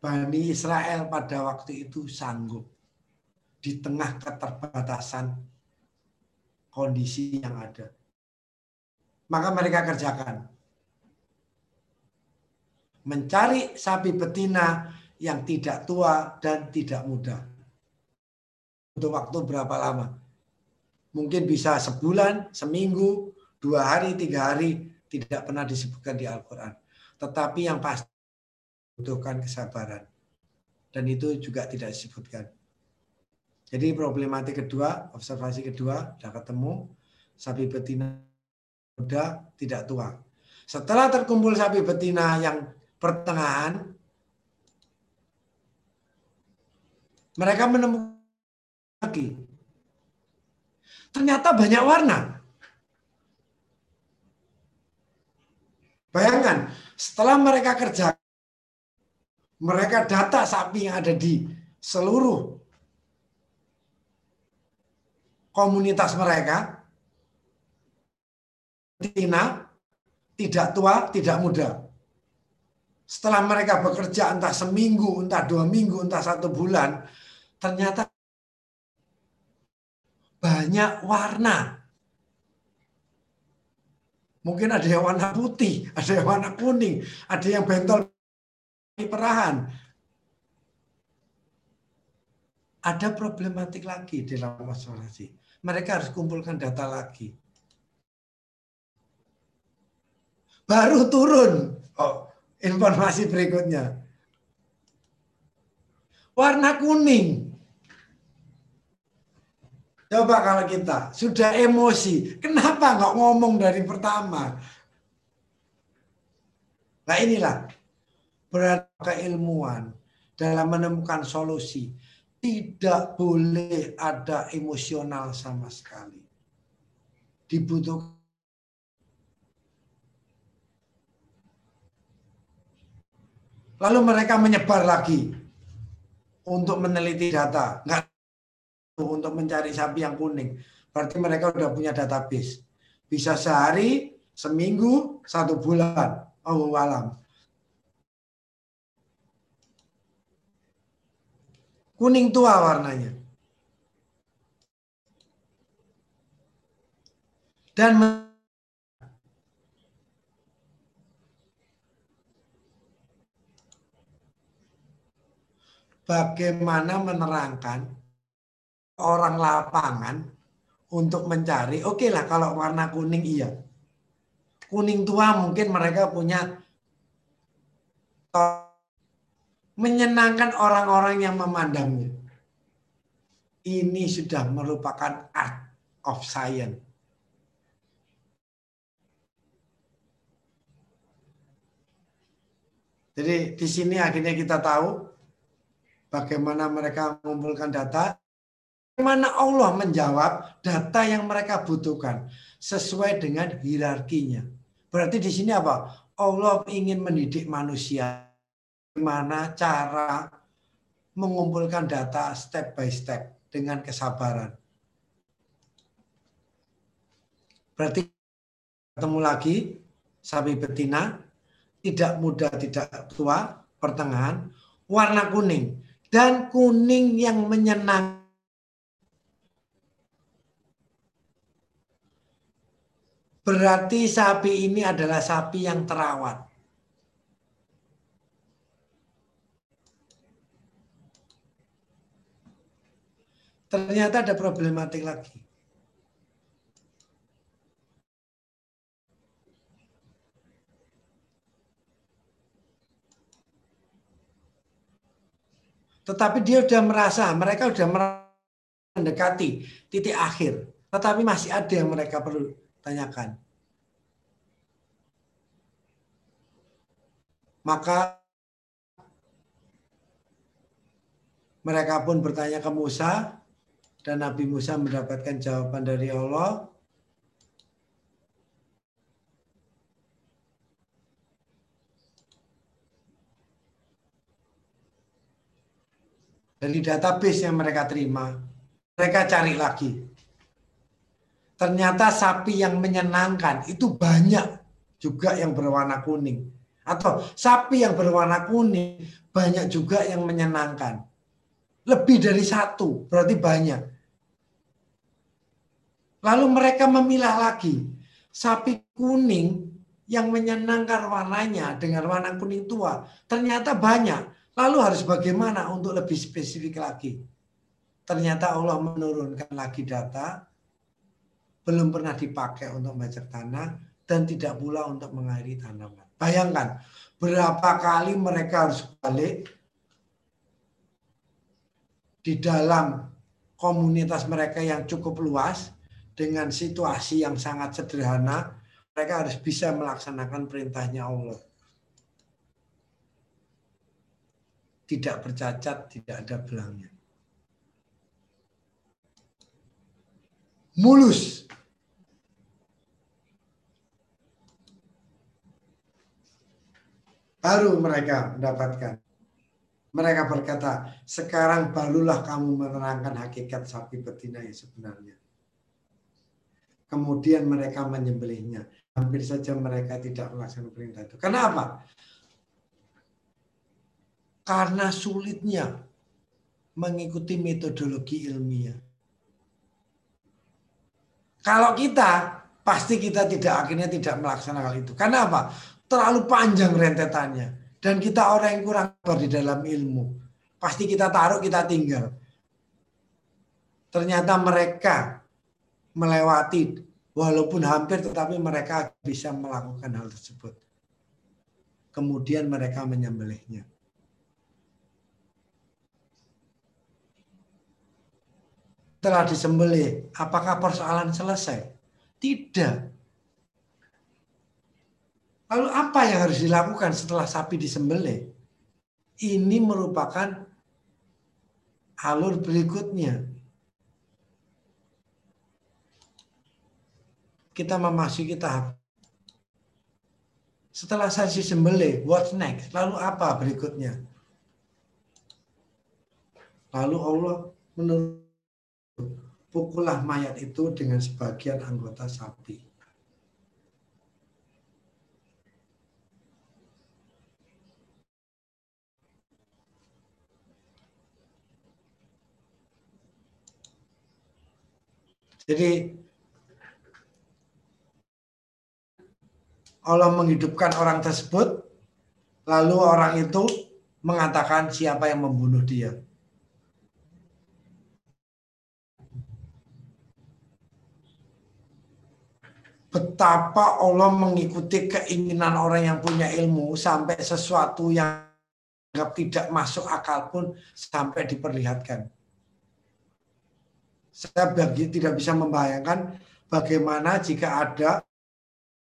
Bani Israel pada waktu itu sanggup di tengah keterbatasan kondisi yang ada. Maka mereka kerjakan. Mencari sapi betina yang tidak tua dan tidak muda. Untuk waktu berapa lama? mungkin bisa sebulan, seminggu, dua hari, tiga hari, tidak pernah disebutkan di Al-Quran. Tetapi yang pasti membutuhkan kesabaran. Dan itu juga tidak disebutkan. Jadi problematik kedua, observasi kedua, sudah ketemu, sapi betina muda tidak tua. Setelah terkumpul sapi betina yang pertengahan, mereka menemukan lagi ternyata banyak warna. Bayangkan, setelah mereka kerja, mereka data sapi yang ada di seluruh komunitas mereka, Tina tidak tua, tidak muda. Setelah mereka bekerja entah seminggu, entah dua minggu, entah satu bulan, ternyata banyak warna. Mungkin ada yang warna putih, ada yang warna kuning, ada yang bentol perahan. Ada problematik lagi di dalam asuransi. Mereka harus kumpulkan data lagi. Baru turun oh, informasi berikutnya. Warna kuning. Coba kalau kita sudah emosi, kenapa nggak ngomong dari pertama? Nah inilah berada keilmuan dalam menemukan solusi. Tidak boleh ada emosional sama sekali. Dibutuhkan Lalu mereka menyebar lagi untuk meneliti data. Nggak untuk mencari sapi yang kuning. Berarti mereka udah punya database. Bisa sehari, seminggu, satu bulan. Oh, alam. Kuning tua warnanya. Dan bagaimana menerangkan orang lapangan untuk mencari, oke okay lah kalau warna kuning iya. Kuning tua mungkin mereka punya menyenangkan orang-orang yang memandangnya. Ini sudah merupakan art of science. Jadi di sini akhirnya kita tahu bagaimana mereka mengumpulkan data, bagaimana Allah menjawab data yang mereka butuhkan sesuai dengan hierarkinya. Berarti di sini apa? Allah ingin mendidik manusia bagaimana cara mengumpulkan data step by step dengan kesabaran. Berarti ketemu lagi sapi betina tidak muda, tidak tua, pertengahan, warna kuning. Dan kuning yang menyenang. Berarti sapi ini adalah sapi yang terawat. Ternyata ada problematik lagi. Tetapi dia sudah merasa, mereka sudah mendekati titik akhir. Tetapi masih ada yang mereka perlu tanyakan. Maka mereka pun bertanya ke Musa dan Nabi Musa mendapatkan jawaban dari Allah dari database yang mereka terima. Mereka cari lagi. Ternyata sapi yang menyenangkan itu banyak juga yang berwarna kuning. Atau sapi yang berwarna kuning banyak juga yang menyenangkan. Lebih dari satu, berarti banyak. Lalu mereka memilah lagi. Sapi kuning yang menyenangkan warnanya dengan warna kuning tua. Ternyata banyak. Lalu harus bagaimana untuk lebih spesifik lagi? Ternyata Allah menurunkan lagi data, belum pernah dipakai untuk bajak tanah, dan tidak pula untuk mengairi tanaman. Bayangkan, berapa kali mereka harus balik di dalam komunitas mereka yang cukup luas, dengan situasi yang sangat sederhana, mereka harus bisa melaksanakan perintahnya Allah. Tidak bercacat, tidak ada belangnya. Mulus. Baru mereka mendapatkan. Mereka berkata, sekarang barulah kamu menerangkan hakikat sapi betina yang sebenarnya. Kemudian mereka menyembelihnya. Hampir saja mereka tidak melaksanakan perintah itu. Kenapa? Karena sulitnya mengikuti metodologi ilmiah. Kalau kita pasti kita tidak akhirnya tidak melaksanakan itu. Karena apa? Terlalu panjang rentetannya dan kita orang yang kurang di dalam ilmu. Pasti kita taruh, kita tinggal. Ternyata mereka melewati walaupun hampir tetapi mereka bisa melakukan hal tersebut. Kemudian mereka menyembelihnya. Telah disembelih, apakah persoalan selesai? Tidak. Lalu apa yang harus dilakukan setelah sapi disembelih? Ini merupakan alur berikutnya. Kita memasuki tahap. Setelah sapi sembelih, what's next? Lalu apa berikutnya? Lalu Allah menurut pukullah mayat itu dengan sebagian anggota sapi. Jadi Allah menghidupkan orang tersebut, lalu orang itu mengatakan siapa yang membunuh dia. Betapa Allah mengikuti keinginan orang yang punya ilmu sampai sesuatu yang tidak masuk akal pun sampai diperlihatkan. Saya bagi tidak bisa membayangkan bagaimana jika ada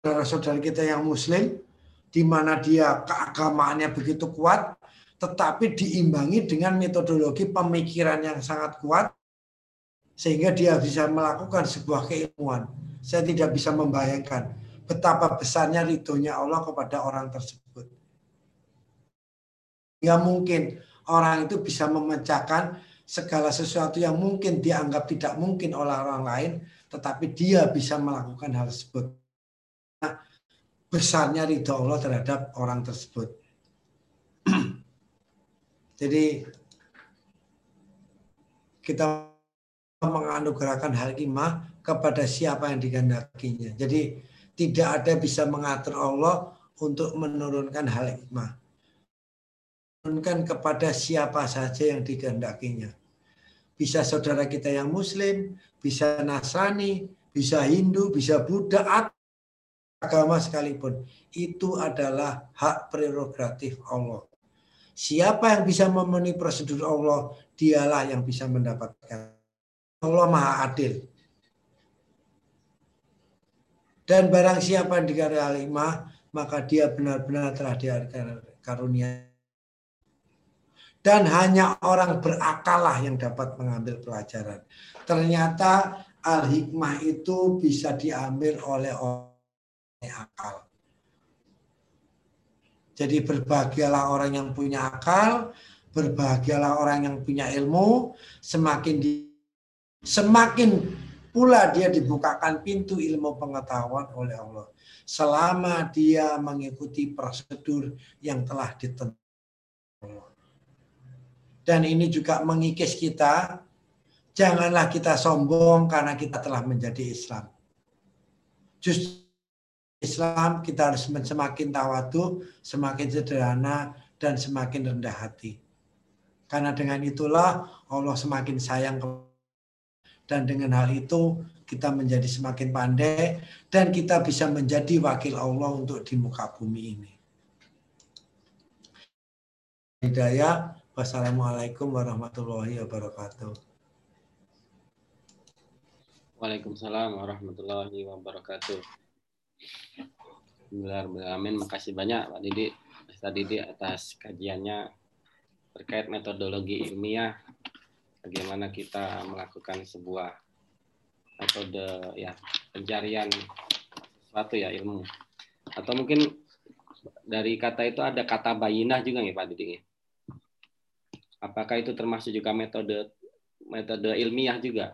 saudara-saudara kita yang muslim di mana dia keagamaannya begitu kuat, tetapi diimbangi dengan metodologi pemikiran yang sangat kuat, sehingga dia bisa melakukan sebuah keilmuan. Saya tidak bisa membayangkan betapa besarnya ridhonya Allah kepada orang tersebut. Nggak mungkin orang itu bisa memecahkan segala sesuatu yang mungkin dianggap tidak mungkin oleh orang lain, tetapi dia bisa melakukan hal tersebut. Nah, besarnya ridho Allah terhadap orang tersebut. Jadi kita menganugerahkan hikmah kepada siapa yang digandakinya. Jadi tidak ada bisa mengatur Allah untuk menurunkan hal hikmah. Menurunkan kepada siapa saja yang digandakinya. Bisa saudara kita yang muslim, bisa Nasrani, bisa Hindu, bisa Buddha, agama sekalipun. Itu adalah hak prerogatif Allah. Siapa yang bisa memenuhi prosedur Allah, dialah yang bisa mendapatkan. Allah Maha Adil. Dan barang siapa yang dikari lima, maka dia benar-benar telah karunia. Dan hanya orang berakalah yang dapat mengambil pelajaran. Ternyata al-hikmah itu bisa diambil oleh orang yang akal. Jadi berbahagialah orang yang punya akal, berbahagialah orang yang punya ilmu, semakin di, semakin pula dia dibukakan pintu ilmu pengetahuan oleh Allah. Selama dia mengikuti prosedur yang telah ditentukan. Dan ini juga mengikis kita, janganlah kita sombong karena kita telah menjadi Islam. Justru Islam kita harus semakin tawadu, semakin sederhana, dan semakin rendah hati. Karena dengan itulah Allah semakin sayang dan dengan hal itu kita menjadi semakin pandai dan kita bisa menjadi wakil Allah untuk di muka bumi ini. Hidayah. Wassalamualaikum warahmatullahi wabarakatuh. Waalaikumsalam warahmatullahi wabarakatuh. Amin. Makasih banyak Pak Didi, Pak Didi atas kajiannya terkait metodologi ilmiah bagaimana kita melakukan sebuah metode ya pencarian sesuatu ya ilmu. Atau mungkin dari kata itu ada kata bayinah juga nih Pak Didi? Apakah itu termasuk juga metode metode ilmiah juga?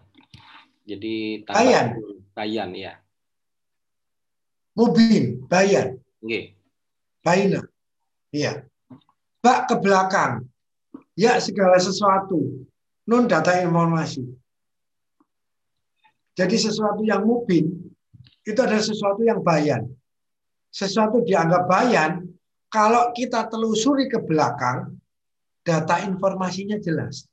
Jadi bayan. bayan ya mubin bayan. Okay. bayinah iya. Bak ke belakang. Ya segala sesuatu non data informasi. Jadi sesuatu yang mubin itu adalah sesuatu yang bayan. Sesuatu dianggap bayan kalau kita telusuri ke belakang data informasinya jelas.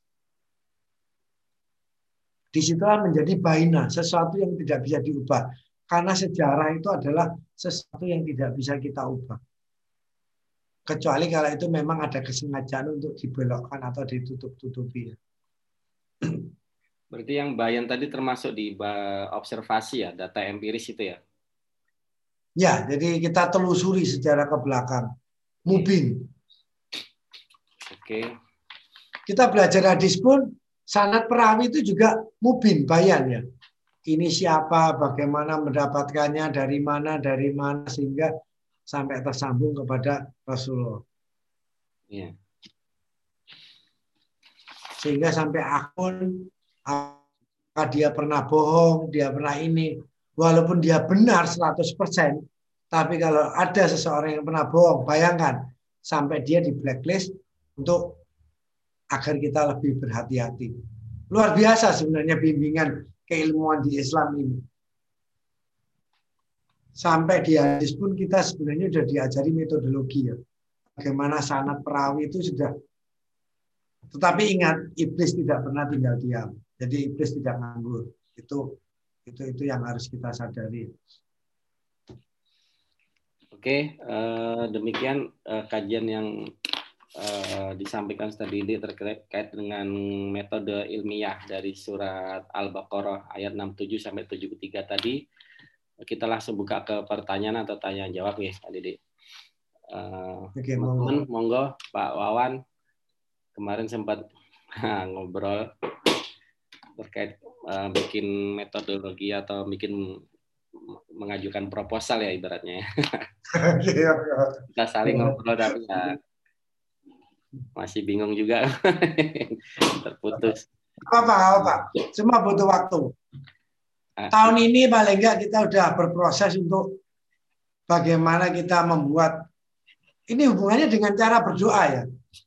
Di situlah menjadi baina, sesuatu yang tidak bisa diubah. Karena sejarah itu adalah sesuatu yang tidak bisa kita ubah. Kecuali kalau itu memang ada kesengajaan untuk dibelokkan atau ditutup-tutupi. Berarti yang bayan tadi termasuk di observasi ya, data empiris itu ya? Ya, jadi kita telusuri sejarah ke belakang. Mubin. Oke. Kita belajar hadis pun sanat perawi itu juga mubin, bayan ya. Ini siapa, bagaimana mendapatkannya, dari mana, dari mana, sehingga sampai tersambung kepada Rasulullah. Iya sehingga sampai akun apakah dia pernah bohong, dia pernah ini, walaupun dia benar 100%, tapi kalau ada seseorang yang pernah bohong, bayangkan sampai dia di blacklist untuk agar kita lebih berhati-hati. Luar biasa sebenarnya bimbingan keilmuan di Islam ini. Sampai di hadis pun kita sebenarnya sudah diajari metodologi ya. Bagaimana sanat perawi itu sudah tetapi ingat, iblis tidak pernah tinggal diam. Jadi iblis tidak nganggur. Itu itu itu yang harus kita sadari. Oke, uh, demikian uh, kajian yang uh, disampaikan tadi terkait dengan metode ilmiah dari surat Al-Baqarah ayat 67 sampai 73 tadi. Kita langsung buka ke pertanyaan atau tanya jawab ya, Pak Didi. Uh, okay, monggo. monggo Pak Wawan kemarin sempat ngobrol terkait uh, bikin metodologi atau bikin mengajukan proposal ya ibaratnya ya. Kita saling ngobrol tapi ya masih bingung juga terputus. Apa apa, Semua butuh waktu. Ah. Tahun ini paling enggak kita udah berproses untuk bagaimana kita membuat ini hubungannya dengan cara berdoa ya.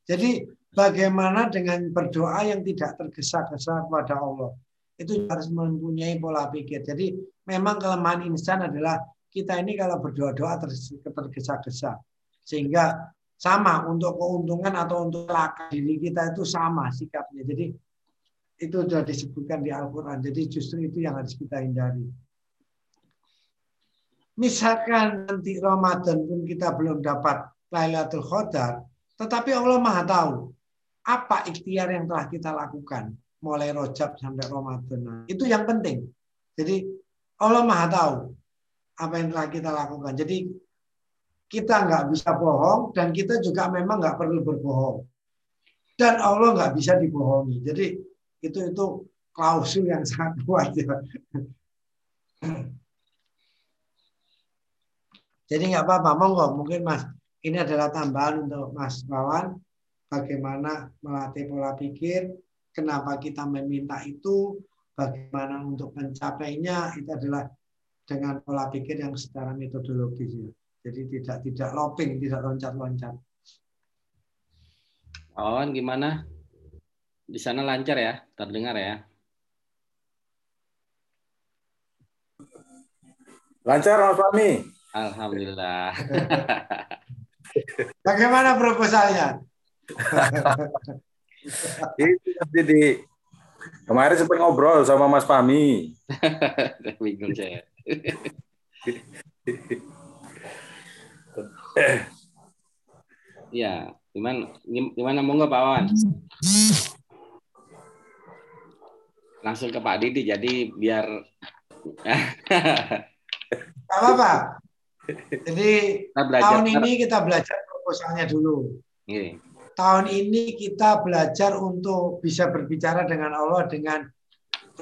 Jadi bagaimana dengan berdoa yang tidak tergesa-gesa kepada Allah. Itu harus mempunyai pola pikir. Jadi memang kelemahan insan adalah kita ini kalau berdoa-doa tergesa-gesa. Sehingga sama untuk keuntungan atau untuk laka diri kita itu sama sikapnya. Jadi itu sudah disebutkan di Al-Quran. Jadi justru itu yang harus kita hindari. Misalkan nanti Ramadan pun kita belum dapat Lailatul Qadar, tetapi Allah Maha tahu apa ikhtiar yang telah kita lakukan mulai rojab sampai Ramadan. Itu yang penting. Jadi Allah Maha tahu apa yang telah kita lakukan. Jadi kita nggak bisa bohong dan kita juga memang nggak perlu berbohong. Dan Allah nggak bisa dibohongi. Jadi itu itu klausul yang sangat kuat ya. Jadi nggak apa-apa, monggo mungkin Mas ini adalah tambahan untuk Mas Wawan bagaimana melatih pola pikir, kenapa kita meminta itu, bagaimana untuk mencapainya, itu adalah dengan pola pikir yang secara metodologis. Ya. Jadi tidak tidak loping, tidak loncat-loncat. Awan gimana? Di sana lancar ya, terdengar ya? Lancar Mas Fahmi. Alhamdulillah. Bagaimana proposalnya? Itu di kemarin sempat ngobrol sama Mas Pami. Bingung saya. Ya, gimana gimana mau nggak Pak Wan? Langsung ke Pak Didi jadi biar apa Pak? Jadi tahun ini kita belajar proposalnya dulu. Yeah. Tahun ini kita belajar untuk bisa berbicara dengan Allah dengan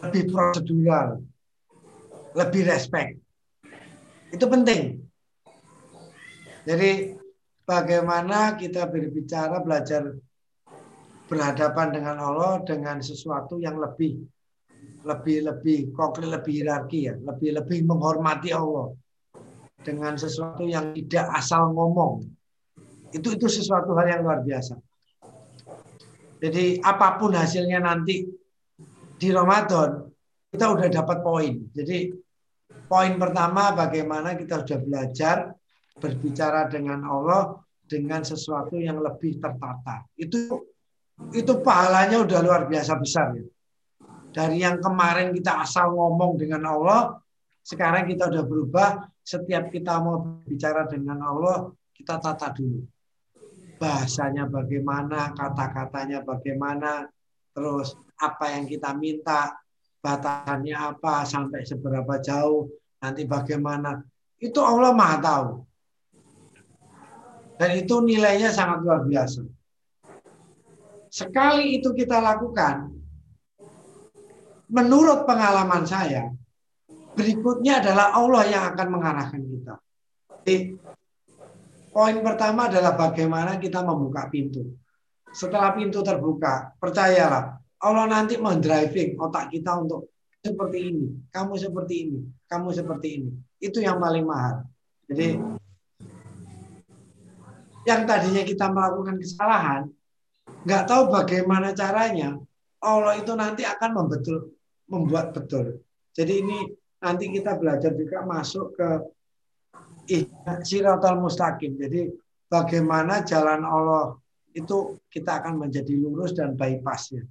lebih prosedural, lebih respect. Itu penting. Jadi bagaimana kita berbicara, belajar berhadapan dengan Allah dengan sesuatu yang lebih lebih lebih konkret, lebih hierarki ya, lebih lebih menghormati Allah dengan sesuatu yang tidak asal ngomong itu itu sesuatu hal yang luar biasa. Jadi apa pun hasilnya nanti di Ramadan kita udah dapat poin. Jadi poin pertama bagaimana kita sudah belajar berbicara dengan Allah dengan sesuatu yang lebih tertata. Itu itu pahalanya udah luar biasa besar ya. Dari yang kemarin kita asal ngomong dengan Allah, sekarang kita udah berubah. Setiap kita mau bicara dengan Allah, kita tata dulu bahasanya bagaimana, kata-katanya bagaimana, terus apa yang kita minta, batasannya apa, sampai seberapa jauh, nanti bagaimana. Itu Allah Maha tahu. Dan itu nilainya sangat luar biasa. Sekali itu kita lakukan, menurut pengalaman saya, berikutnya adalah Allah yang akan mengarahkan kita. Poin pertama adalah bagaimana kita membuka pintu. Setelah pintu terbuka, percayalah, Allah nanti mendriving otak kita untuk seperti ini, kamu seperti ini, kamu seperti ini. Itu yang paling mahal. Jadi yang tadinya kita melakukan kesalahan, nggak tahu bagaimana caranya, Allah itu nanti akan membetul, membuat betul. Jadi ini nanti kita belajar juga masuk ke siratal mustaqim. Jadi bagaimana jalan Allah itu kita akan menjadi lurus dan bypassnya.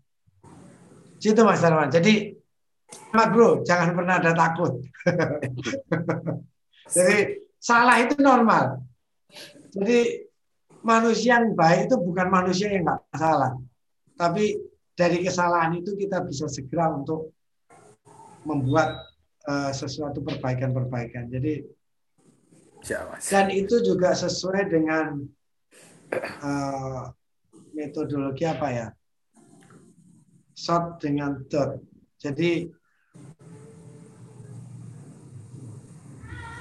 Situ Mas Darman. Jadi Mak bro, jangan pernah ada takut. Jadi salah itu normal. Jadi manusia yang baik itu bukan manusia yang nggak salah. Tapi dari kesalahan itu kita bisa segera untuk membuat uh, sesuatu perbaikan-perbaikan. Jadi Dan itu juga sesuai dengan uh, metodologi apa ya? Shot dengan dot. Jadi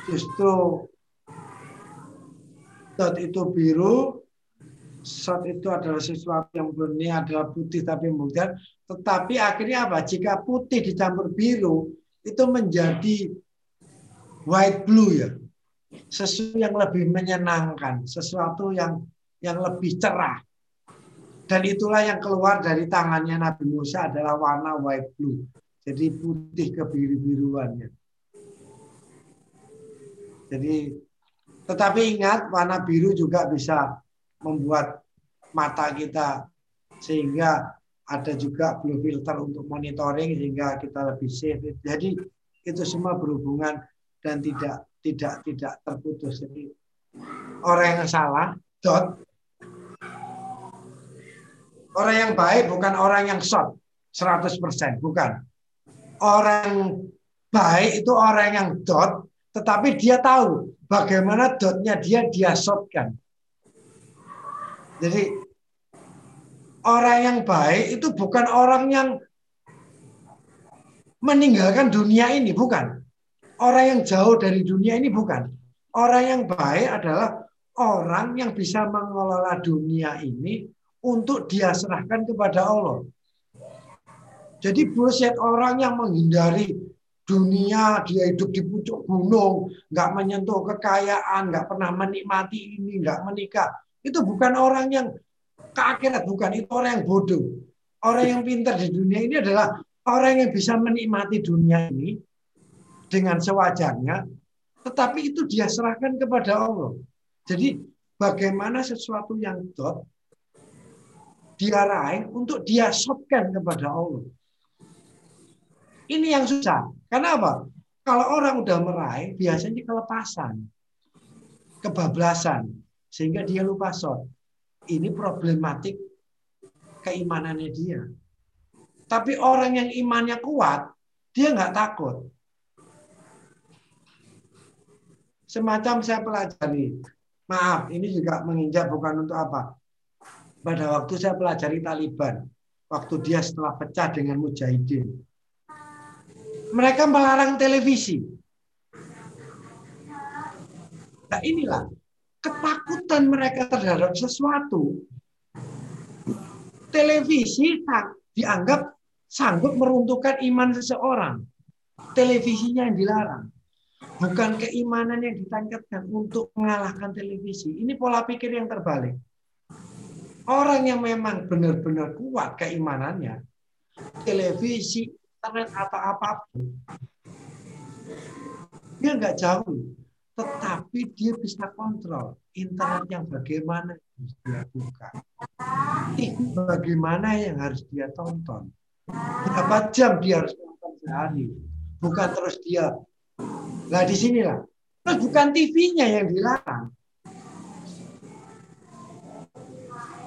justru dot itu biru, shot itu adalah sesuatu yang murni adalah putih tapi kemudian tetapi akhirnya apa jika putih dicampur biru itu menjadi white blue ya sesuatu yang lebih menyenangkan sesuatu yang yang lebih cerah. Dan itulah yang keluar dari tangannya Nabi Musa adalah warna white blue. Jadi putih kebiru-biruannya jadi tetapi ingat warna biru juga bisa membuat mata kita sehingga ada juga blue filter untuk monitoring sehingga kita lebih safe. Jadi itu semua berhubungan dan tidak tidak tidak terputus. Jadi orang yang salah dot orang yang baik bukan orang yang short 100% bukan. Orang baik itu orang yang dot tetapi dia tahu bagaimana dotnya dia dia shotkan. Jadi orang yang baik itu bukan orang yang meninggalkan dunia ini, bukan. Orang yang jauh dari dunia ini bukan. Orang yang baik adalah orang yang bisa mengelola dunia ini untuk dia serahkan kepada Allah. Jadi bullshit orang yang menghindari dunia, dia hidup di pucuk gunung, nggak menyentuh kekayaan, nggak pernah menikmati ini, nggak menikah. Itu bukan orang yang ke akhirat, bukan itu orang yang bodoh. Orang yang pintar di dunia ini adalah orang yang bisa menikmati dunia ini dengan sewajarnya, tetapi itu dia serahkan kepada Allah. Jadi bagaimana sesuatu yang dot dia raih untuk dia shotkan kepada Allah. Ini yang susah. Karena apa? Kalau orang udah meraih, biasanya kelepasan, kebablasan sehingga dia lupa shot. Ini problematik keimanannya dia. Tapi orang yang imannya kuat, dia nggak takut. Semacam saya pelajari, maaf, ini juga menginjak bukan untuk apa. Pada waktu saya pelajari Taliban, waktu dia setelah pecah dengan Mujahidin, mereka melarang televisi. Nah inilah ketakutan mereka terhadap sesuatu, televisi dianggap sanggup meruntuhkan iman seseorang. Televisinya yang dilarang. Bukan keimanan yang ditingkatkan untuk mengalahkan televisi. Ini pola pikir yang terbalik. Orang yang memang benar-benar kuat keimanannya, televisi, internet, atau apa pun, dia nggak jauh tetapi dia bisa kontrol internet yang bagaimana harus dia buka, bagaimana yang harus dia tonton, berapa jam dia harus nonton sehari, bukan terus dia. Nah di sinilah, terus bukan TV-nya yang dilarang.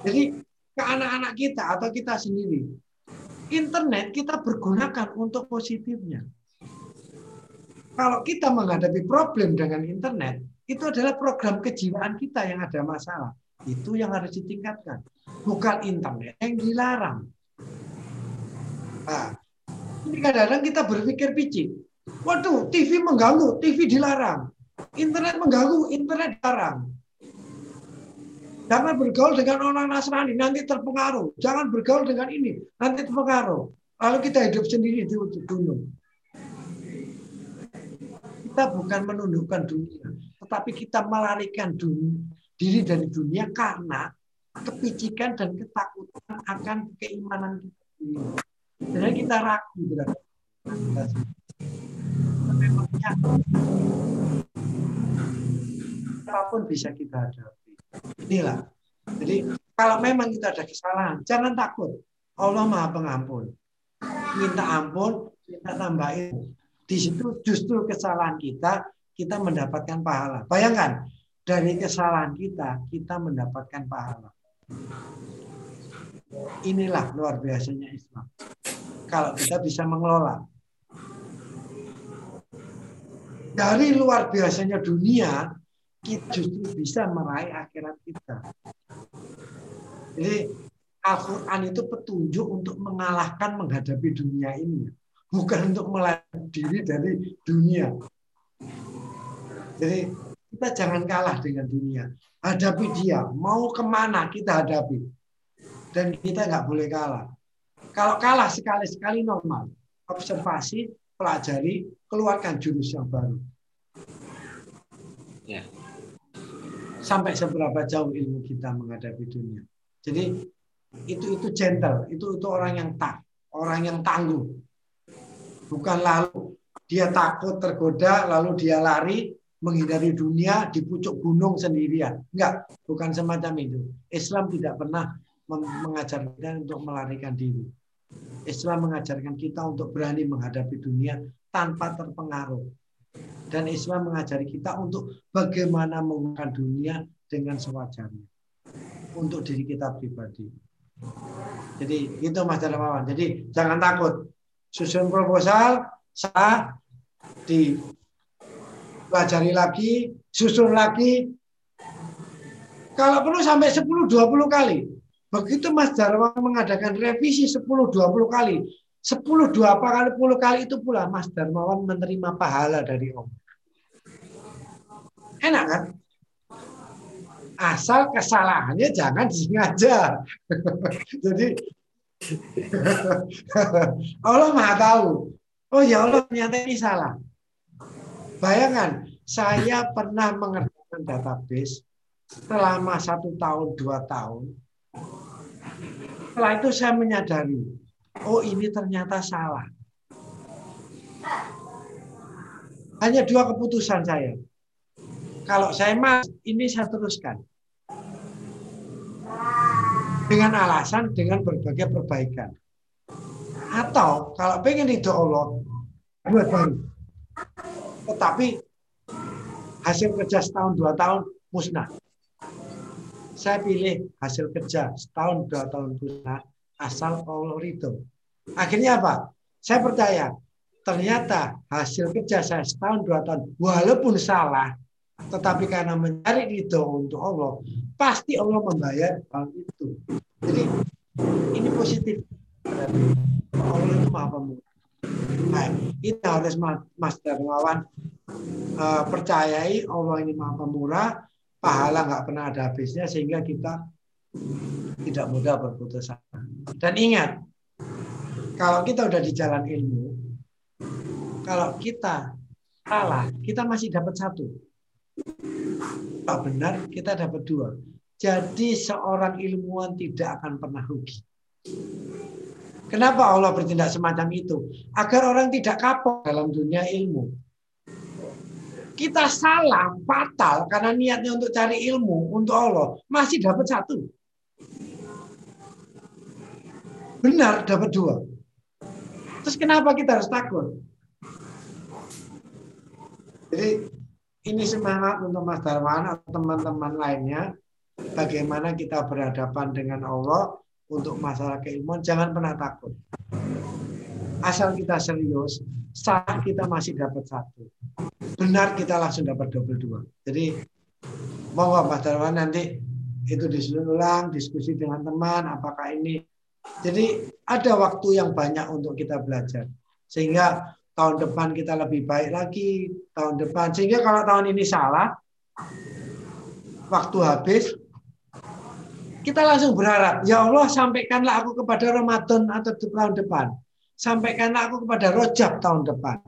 Jadi ke anak-anak kita atau kita sendiri, internet kita pergunakan untuk positifnya. Kalau kita menghadapi problem dengan internet, itu adalah program kejiwaan kita yang ada masalah. Itu yang harus ditingkatkan. Bukan internet yang dilarang. Nah, ini kadang-kadang kita berpikir picik. Waduh, TV mengganggu, TV dilarang. Internet mengganggu, internet dilarang. Jangan bergaul dengan orang Nasrani, nanti terpengaruh. Jangan bergaul dengan ini, nanti terpengaruh. Lalu kita hidup sendiri di gunung kita bukan menundukkan dunia, tetapi kita melarikan dunia, diri dari dunia karena kepicikan dan ketakutan akan keimanan kita. Jadi kita ragu berarti. apa pun bisa kita hadapi. Inilah. Jadi kalau memang kita ada kesalahan, jangan takut. Allah Maha Pengampun. Minta ampun, minta tambahin. Di situ justru kesalahan kita, kita mendapatkan pahala. Bayangkan, dari kesalahan kita, kita mendapatkan pahala. Inilah luar biasanya Islam. Kalau kita bisa mengelola. Dari luar biasanya dunia, kita justru bisa meraih akhirat kita. Jadi Al-Quran itu petunjuk untuk mengalahkan menghadapi dunia ini. Bukan untuk melatih diri dari dunia. Jadi kita jangan kalah dengan dunia. Hadapi dia. Mau ke mana kita hadapi. Dan kita nggak boleh kalah. Kalau kalah sekali-sekali normal. Observasi, pelajari, keluarkan jurus yang baru. Ya. Sampai seberapa jauh ilmu kita menghadapi dunia. Jadi itu itu gentle, itu itu orang yang tak, orang yang tangguh. Bukan lalu dia takut tergoda lalu dia lari menghindari dunia di pucuk gunung sendirian. Enggak, bukan semacam itu. Islam tidak pernah mengajarkan untuk melarikan diri. Islam mengajarkan kita untuk berani menghadapi dunia tanpa terpengaruh. Dan Islam mengajari kita untuk bagaimana menggunakan dunia dengan sewajarnya. Untuk diri kita pribadi. Jadi itu Mas Darmawan. Jadi jangan takut. Susun proposal, sah, dipelajari lagi, susun lagi. Kalau perlu sampai 10-20 kali. Begitu Mas Darmawan mengadakan revisi 10-20 kali, 10 20 kali 10 kali itu pula Mas Darmawan menerima pahala dari Om. Enak kan? Asal kesalahannya jangan disengaja. Jadi Allah Maha tahu. Oh ya Allah ternyata ini salah. Bayangkan, saya pernah mengerjakan database selama satu tahun, dua tahun setelah itu saya menyadari, oh ini ternyata salah. Hanya dua keputusan saya. Kalau saya mas, ini saya teruskan. Dengan alasan, dengan berbagai perbaikan. Atau kalau pengen itu Allah, buat baru. Tetapi hasil kerja setahun, dua tahun, musnah saya pilih hasil kerja setahun dua tahun pusat asal Allah ridho. Akhirnya apa? Saya percaya ternyata hasil kerja saya setahun dua tahun walaupun salah tetapi karena mencari ridho untuk Allah pasti Allah membayar hal itu. Jadi ini positif. Allah itu maha pemurah. Nah, kita harus Mas Darmawan uh, percayai Allah ini maha pemurah pahala nggak pernah ada habisnya sehingga kita tidak mudah berputus asa. Dan ingat, kalau kita udah di jalan ilmu, kalau kita salah, kita masih dapat satu. Kalau benar, kita dapat dua. Jadi seorang ilmuwan tidak akan pernah rugi. Kenapa Allah bertindak semacam itu? Agar orang tidak kapok dalam dunia ilmu kita salah, fatal karena niatnya untuk cari ilmu untuk Allah, masih dapat satu. Benar dapat dua. Terus kenapa kita harus takut? Jadi ini semangat untuk Mas Darman atau teman-teman lainnya. Bagaimana kita berhadapan dengan Allah untuk masalah keilmuan. Jangan pernah takut. Asal kita serius, saat kita masih dapat satu benar kita langsung dapat double dua. Jadi monggo Mas Darwan nanti itu disusun ulang, diskusi dengan teman, apakah ini. Jadi ada waktu yang banyak untuk kita belajar. Sehingga tahun depan kita lebih baik lagi, tahun depan. Sehingga kalau tahun ini salah, waktu habis, kita langsung berharap, ya Allah sampaikanlah aku kepada Ramadan atau tahun depan. Sampaikanlah aku kepada Rojab tahun depan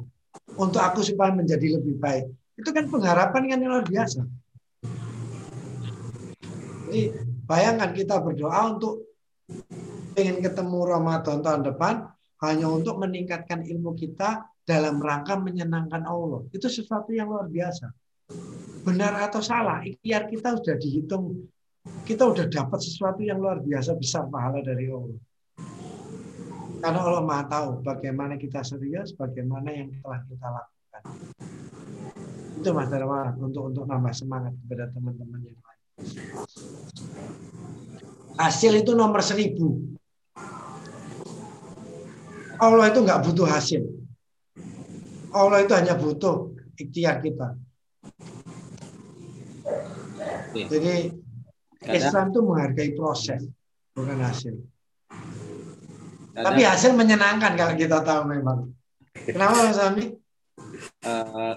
untuk aku supaya menjadi lebih baik. Itu kan pengharapan yang luar biasa. Jadi bayangkan kita berdoa untuk ingin ketemu Ramadan tahun depan hanya untuk meningkatkan ilmu kita dalam rangka menyenangkan Allah. Itu sesuatu yang luar biasa. Benar atau salah, ikhtiar kita sudah dihitung. Kita sudah dapat sesuatu yang luar biasa besar pahala dari Allah. Karena Allah Maha tahu bagaimana kita serius, bagaimana yang telah kita lakukan. Itu Mas Darmawan untuk untuk nambah semangat kepada teman-teman yang lain. Hasil itu nomor seribu. Allah itu nggak butuh hasil. Allah itu hanya butuh ikhtiar kita. Oke. Jadi Islam itu menghargai proses, bukan hasil. Tapi hasil menyenangkan kalau kita tahu memang. Kenapa Mas Ami? eh,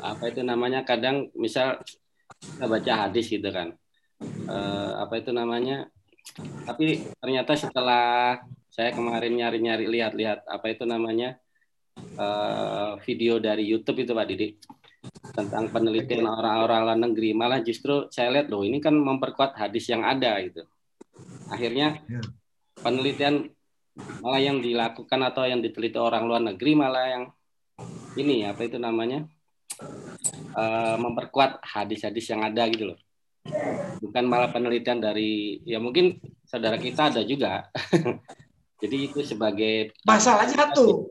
apa itu namanya kadang misal kita baca hadis gitu kan Eh, apa itu namanya tapi ternyata setelah saya kemarin nyari-nyari lihat-lihat apa itu namanya eh, video dari YouTube itu Pak Didi tentang penelitian orang-orang luar negeri malah justru saya lihat loh ini kan memperkuat hadis yang ada gitu akhirnya Ya. penelitian malah yang dilakukan atau yang diteliti orang luar negeri malah yang ini apa itu namanya eh, memperkuat hadis-hadis yang ada gitu loh bukan malah penelitian dari ya mungkin saudara kita ada juga jadi itu sebagai Masalahnya satu,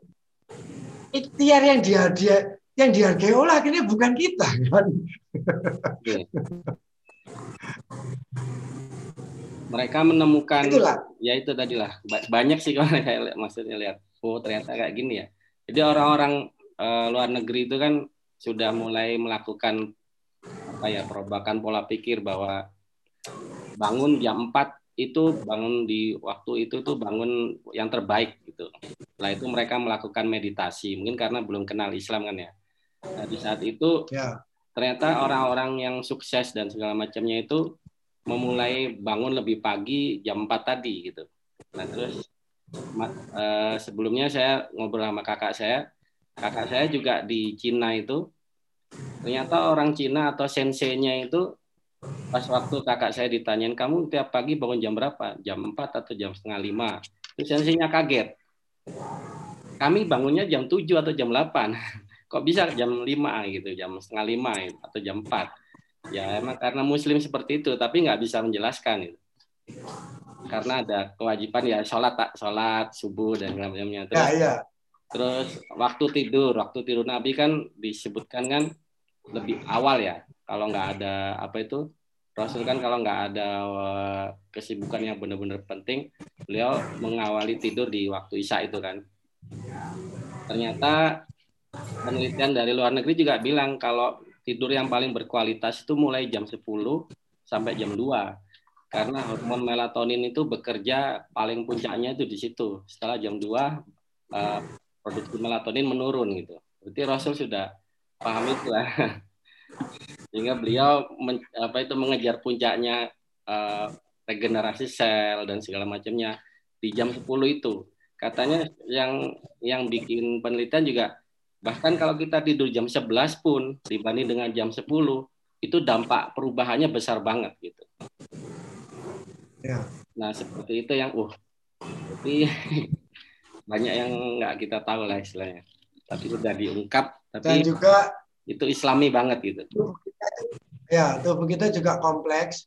ikhtiar yang dia dia yang dihargai Allah ini bukan kita kan? Oke. mereka menemukan Itulah. ya itu tadi lah Ba- banyak sih kalau saya lihat maksudnya lihat oh ternyata kayak gini ya jadi orang-orang eh, luar negeri itu kan sudah mulai melakukan apa ya perubahan pola pikir bahwa bangun jam 4 itu bangun di waktu itu tuh bangun yang terbaik gitu. Setelah itu mereka melakukan meditasi mungkin karena belum kenal Islam kan ya. Nah, di saat itu Ya, ternyata orang-orang yang sukses dan segala macamnya itu memulai bangun lebih pagi jam 4 tadi gitu. Nah terus eh, sebelumnya saya ngobrol sama kakak saya, kakak saya juga di Cina itu ternyata orang Cina atau senseinya itu pas waktu kakak saya ditanyain kamu tiap pagi bangun jam berapa? Jam 4 atau jam setengah lima? Terus senseinya kaget. Kami bangunnya jam 7 atau jam 8 kok bisa jam 5 gitu, jam setengah lima atau jam 4. Ya emang karena muslim seperti itu, tapi nggak bisa menjelaskan gitu. Karena ada kewajiban ya sholat tak sholat subuh dan macamnya. ya, Terus, ya. terus waktu tidur, waktu tidur Nabi kan disebutkan kan lebih awal ya. Kalau nggak ada apa itu Rasul kan kalau nggak ada eh, kesibukan yang benar-benar penting, beliau mengawali tidur di waktu isya itu kan. Ternyata penelitian dari luar negeri juga bilang kalau tidur yang paling berkualitas itu mulai jam 10 sampai jam 2 karena hormon melatonin itu bekerja paling puncaknya itu di situ. Setelah jam 2 eh, produksi melatonin menurun gitu. Berarti Rasul sudah paham itu lah sehingga beliau men- apa itu mengejar puncaknya eh, regenerasi sel dan segala macamnya di jam 10 itu. Katanya yang yang bikin penelitian juga bahkan kalau kita tidur jam 11 pun dibanding dengan jam 10 itu dampak perubahannya besar banget gitu. Ya. Nah seperti itu yang uh tapi banyak yang nggak kita tahu lah istilahnya. Tapi sudah diungkap, Dan tapi juga itu islami banget gitu. ya tubuh kita juga kompleks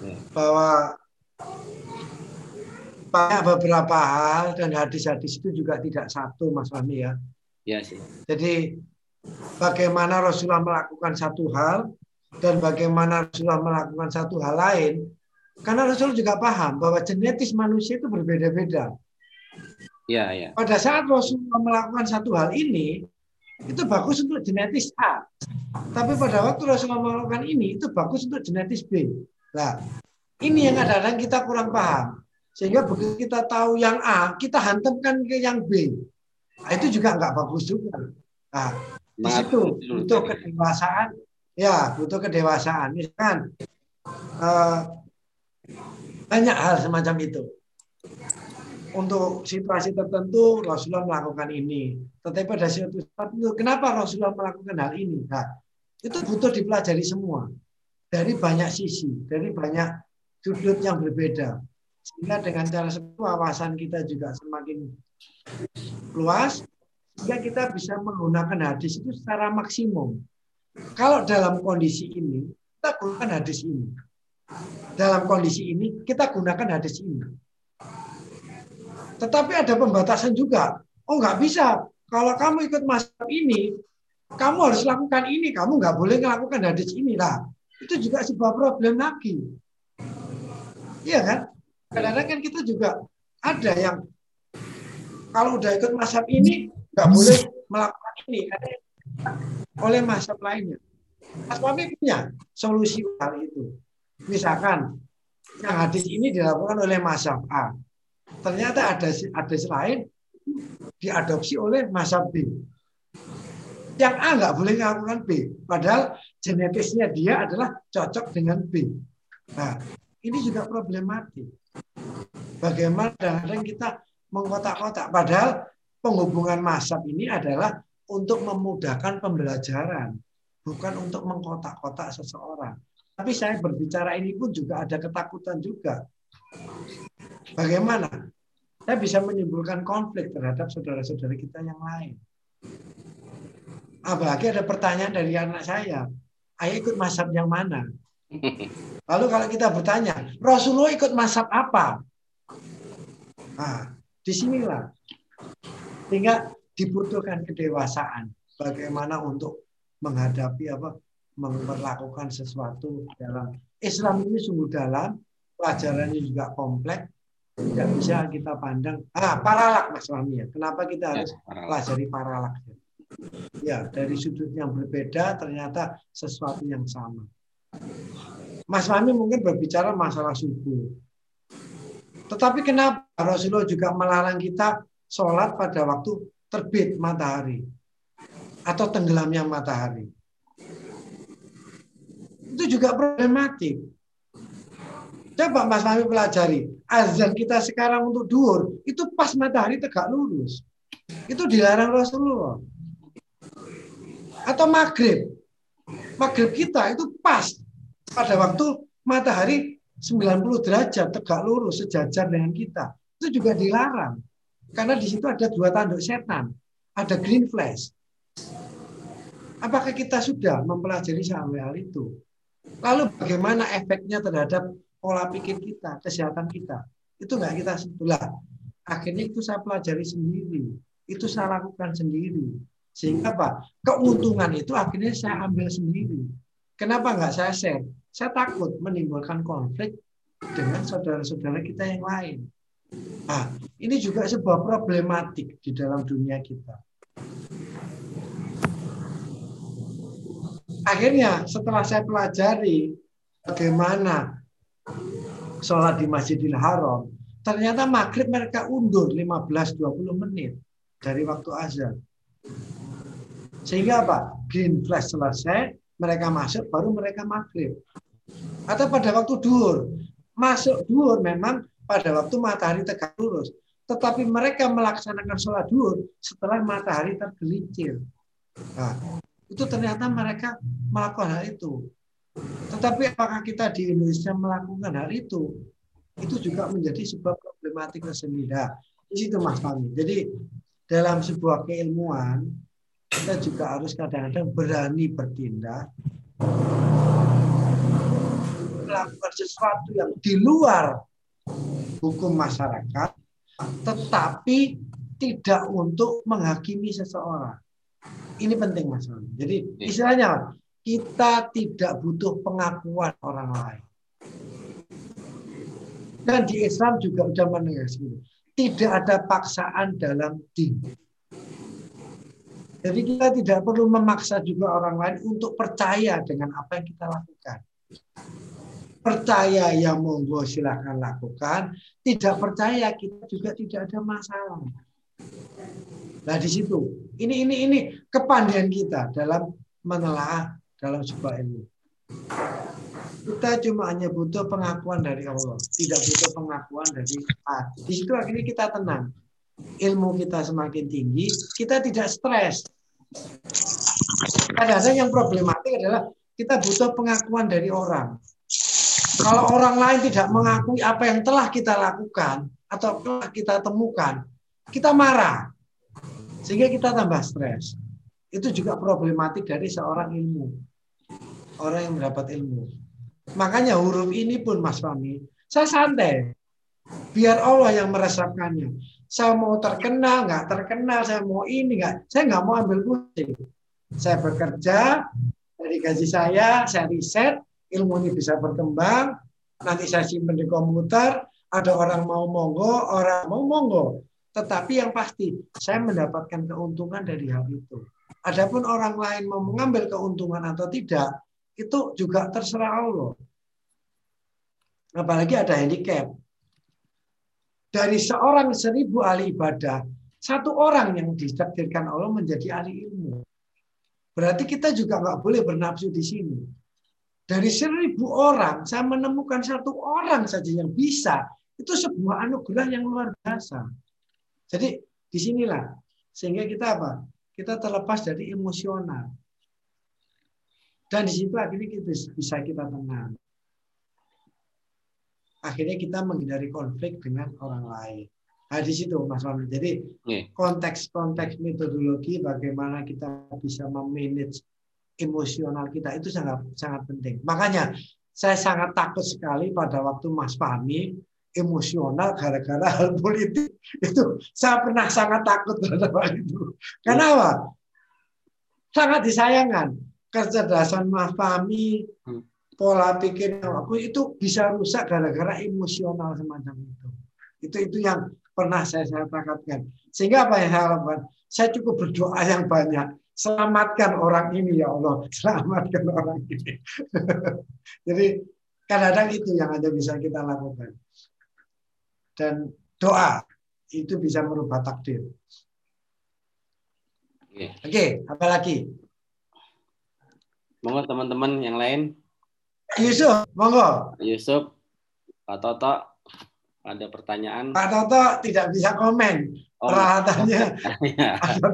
Ya. bahwa banyak beberapa hal dan hadis-hadis itu juga tidak satu Mas Fahmi ya. Ya sih. Jadi bagaimana Rasulullah melakukan satu hal dan bagaimana Rasulullah melakukan satu hal lain, karena Rasul juga paham bahwa genetis manusia itu berbeda-beda. Ya ya. Pada saat Rasulullah melakukan satu hal ini, itu bagus untuk genetis A. Tapi pada waktu Rasulullah melakukan ini, itu bagus untuk genetis B. Nah, ini yang kadang-kadang kita kurang paham. Sehingga begitu kita tahu yang A, kita hantamkan ke yang B. Nah, itu juga nggak bagus juga. Nah, di situ butuh kedewasaan. Ya, butuh kedewasaan. Misalkan eh, banyak hal semacam itu. Untuk situasi tertentu Rasulullah melakukan ini. Tetapi pada saat itu, kenapa Rasulullah melakukan hal ini? Nah, itu butuh dipelajari semua dari banyak sisi, dari banyak sudut yang berbeda. Sehingga dengan cara itu, wawasan kita juga semakin luas, sehingga kita bisa menggunakan hadis itu secara maksimum. Kalau dalam kondisi ini, kita gunakan hadis ini. Dalam kondisi ini, kita gunakan hadis ini. Tetapi ada pembatasan juga. Oh nggak bisa. Kalau kamu ikut masuk ini, kamu harus lakukan ini. Kamu nggak boleh melakukan hadis ini. Lah, itu juga sebuah problem lagi. Iya kan? Kadang-kadang kan kita juga ada yang kalau udah ikut masab ini nggak boleh melakukan ini oleh masab lainnya. Mas Fahmi punya solusi hal itu. Misalkan yang hadis ini dilakukan oleh Masab A. Ternyata ada hadis lain diadopsi oleh Masab B. Yang A nggak boleh melakukan B. Padahal genetisnya dia adalah cocok dengan B. Nah, ini juga problematik. Bagaimana kadang kita mengkotak-kotak. Padahal penghubungan masab ini adalah untuk memudahkan pembelajaran. Bukan untuk mengkotak-kotak seseorang. Tapi saya berbicara ini pun juga ada ketakutan juga. Bagaimana? Saya bisa menimbulkan konflik terhadap saudara-saudara kita yang lain. Apalagi ada pertanyaan dari anak saya. Ayah ikut masab yang mana? Lalu kalau kita bertanya, Rasulullah ikut masab apa? Nah, di sinilah. Sehingga dibutuhkan kedewasaan. Bagaimana untuk menghadapi apa memperlakukan sesuatu dalam Islam ini sungguh dalam, pelajarannya juga kompleks, tidak bisa kita pandang. Ah, paralak Mas Fahmi ya. Kenapa kita harus ya, pelajari paralak? Ya, dari sudut yang berbeda ternyata sesuatu yang sama. Mas Fahmi mungkin berbicara masalah subuh. Tetapi kenapa Rasulullah juga melarang kita sholat pada waktu terbit matahari atau tenggelamnya matahari? Itu juga problematik. Coba Mas Fahmi pelajari. Azan kita sekarang untuk duhur, itu pas matahari tegak lurus. Itu dilarang Rasulullah atau maghrib. Maghrib kita itu pas pada waktu matahari 90 derajat tegak lurus sejajar dengan kita. Itu juga dilarang. Karena di situ ada dua tanduk setan. Ada green flash. Apakah kita sudah mempelajari sampai hal itu? Lalu bagaimana efeknya terhadap pola pikir kita, kesehatan kita? Itu nggak kita sebelah. Akhirnya itu saya pelajari sendiri. Itu saya lakukan sendiri. Sehingga apa? Keuntungan itu akhirnya saya ambil sendiri. Kenapa nggak saya share? Saya takut menimbulkan konflik dengan saudara-saudara kita yang lain. Nah, ini juga sebuah problematik di dalam dunia kita. Akhirnya setelah saya pelajari bagaimana sholat di Masjidil Haram, ternyata maghrib mereka undur 15-20 menit dari waktu azan. Sehingga apa? Green flash selesai, mereka masuk, baru mereka maghrib. Atau pada waktu duhur. Masuk duhur memang pada waktu matahari tegak lurus. Tetapi mereka melaksanakan sholat duhur setelah matahari tergelincir. Nah, itu ternyata mereka melakukan hal itu. Tetapi apakah kita di Indonesia melakukan hal itu? Itu juga menjadi sebuah problematik tersendiri. Nah, di situ Mas Fahmi. Jadi dalam sebuah keilmuan kita juga harus kadang-kadang berani bertindak melakukan sesuatu yang di luar hukum masyarakat tetapi tidak untuk menghakimi seseorang. Ini penting Mas Jadi iya. istilahnya kita tidak butuh pengakuan orang lain. Dan di Islam juga sudah menegaskan tidak ada paksaan dalam din. Jadi kita tidak perlu memaksa juga orang lain untuk percaya dengan apa yang kita lakukan. Percaya ya monggo silahkan lakukan. Tidak percaya kita juga tidak ada masalah. Nah di situ, ini ini ini kepandaian kita dalam menelaah dalam sebuah ilmu. Kita cuma hanya butuh pengakuan dari Allah, tidak butuh pengakuan dari Allah. Di situ akhirnya kita tenang ilmu kita semakin tinggi, kita tidak stres. Kadang-kadang yang problematik adalah kita butuh pengakuan dari orang. Kalau orang lain tidak mengakui apa yang telah kita lakukan atau telah kita temukan, kita marah. Sehingga kita tambah stres. Itu juga problematik dari seorang ilmu. Orang yang mendapat ilmu. Makanya huruf ini pun Mas Fahmi, saya santai. Biar Allah yang meresapkannya. Saya mau terkenal, nggak terkenal, saya mau ini, nggak. Saya nggak mau ambil pusing. Saya bekerja, dari gaji saya, saya riset, ilmu ini bisa berkembang, nanti saya simpan di komputer, ada orang mau monggo, orang mau monggo. Tetapi yang pasti, saya mendapatkan keuntungan dari hal itu. Adapun orang lain mau mengambil keuntungan atau tidak, itu juga terserah Allah. Apalagi ada handicap. Dari seorang seribu ahli ibadah, satu orang yang ditakdirkan Allah menjadi ahli ilmu. Berarti kita juga nggak boleh bernafsu di sini. Dari seribu orang, saya menemukan satu orang saja yang bisa. Itu sebuah anugerah yang luar biasa. Jadi di sinilah sehingga kita apa? Kita terlepas dari emosional. Dan di situ akhirnya kita bisa kita tenang. Akhirnya kita menghindari konflik dengan orang lain. Nah, di situ Mas Fahmi. Jadi konteks-konteks metodologi bagaimana kita bisa memanage emosional kita itu sangat sangat penting. Makanya saya sangat takut sekali pada waktu Mas Fahmi emosional gara-gara hal politik itu saya pernah sangat takut terhadap hal itu. Kenapa? Sangat disayangkan kecerdasan Mas Fahmi, hmm. pola pikir aku itu bisa rusak gara-gara emosional semacam itu. Itu itu yang pernah saya saya takatkan. Sehingga apa yang saya lakukan? Saya cukup berdoa yang banyak. Selamatkan orang ini ya Allah. Selamatkan orang ini. Jadi kadang-kadang itu yang ada bisa kita lakukan. Dan doa itu bisa merubah takdir. Oke, okay, apa lagi? Monggo teman-teman yang lain. Yusuf, monggo. Yusuf, Pak Toto, ada pertanyaan? Pak Toto tidak bisa komen. Oh, Peralatannya ya. ada.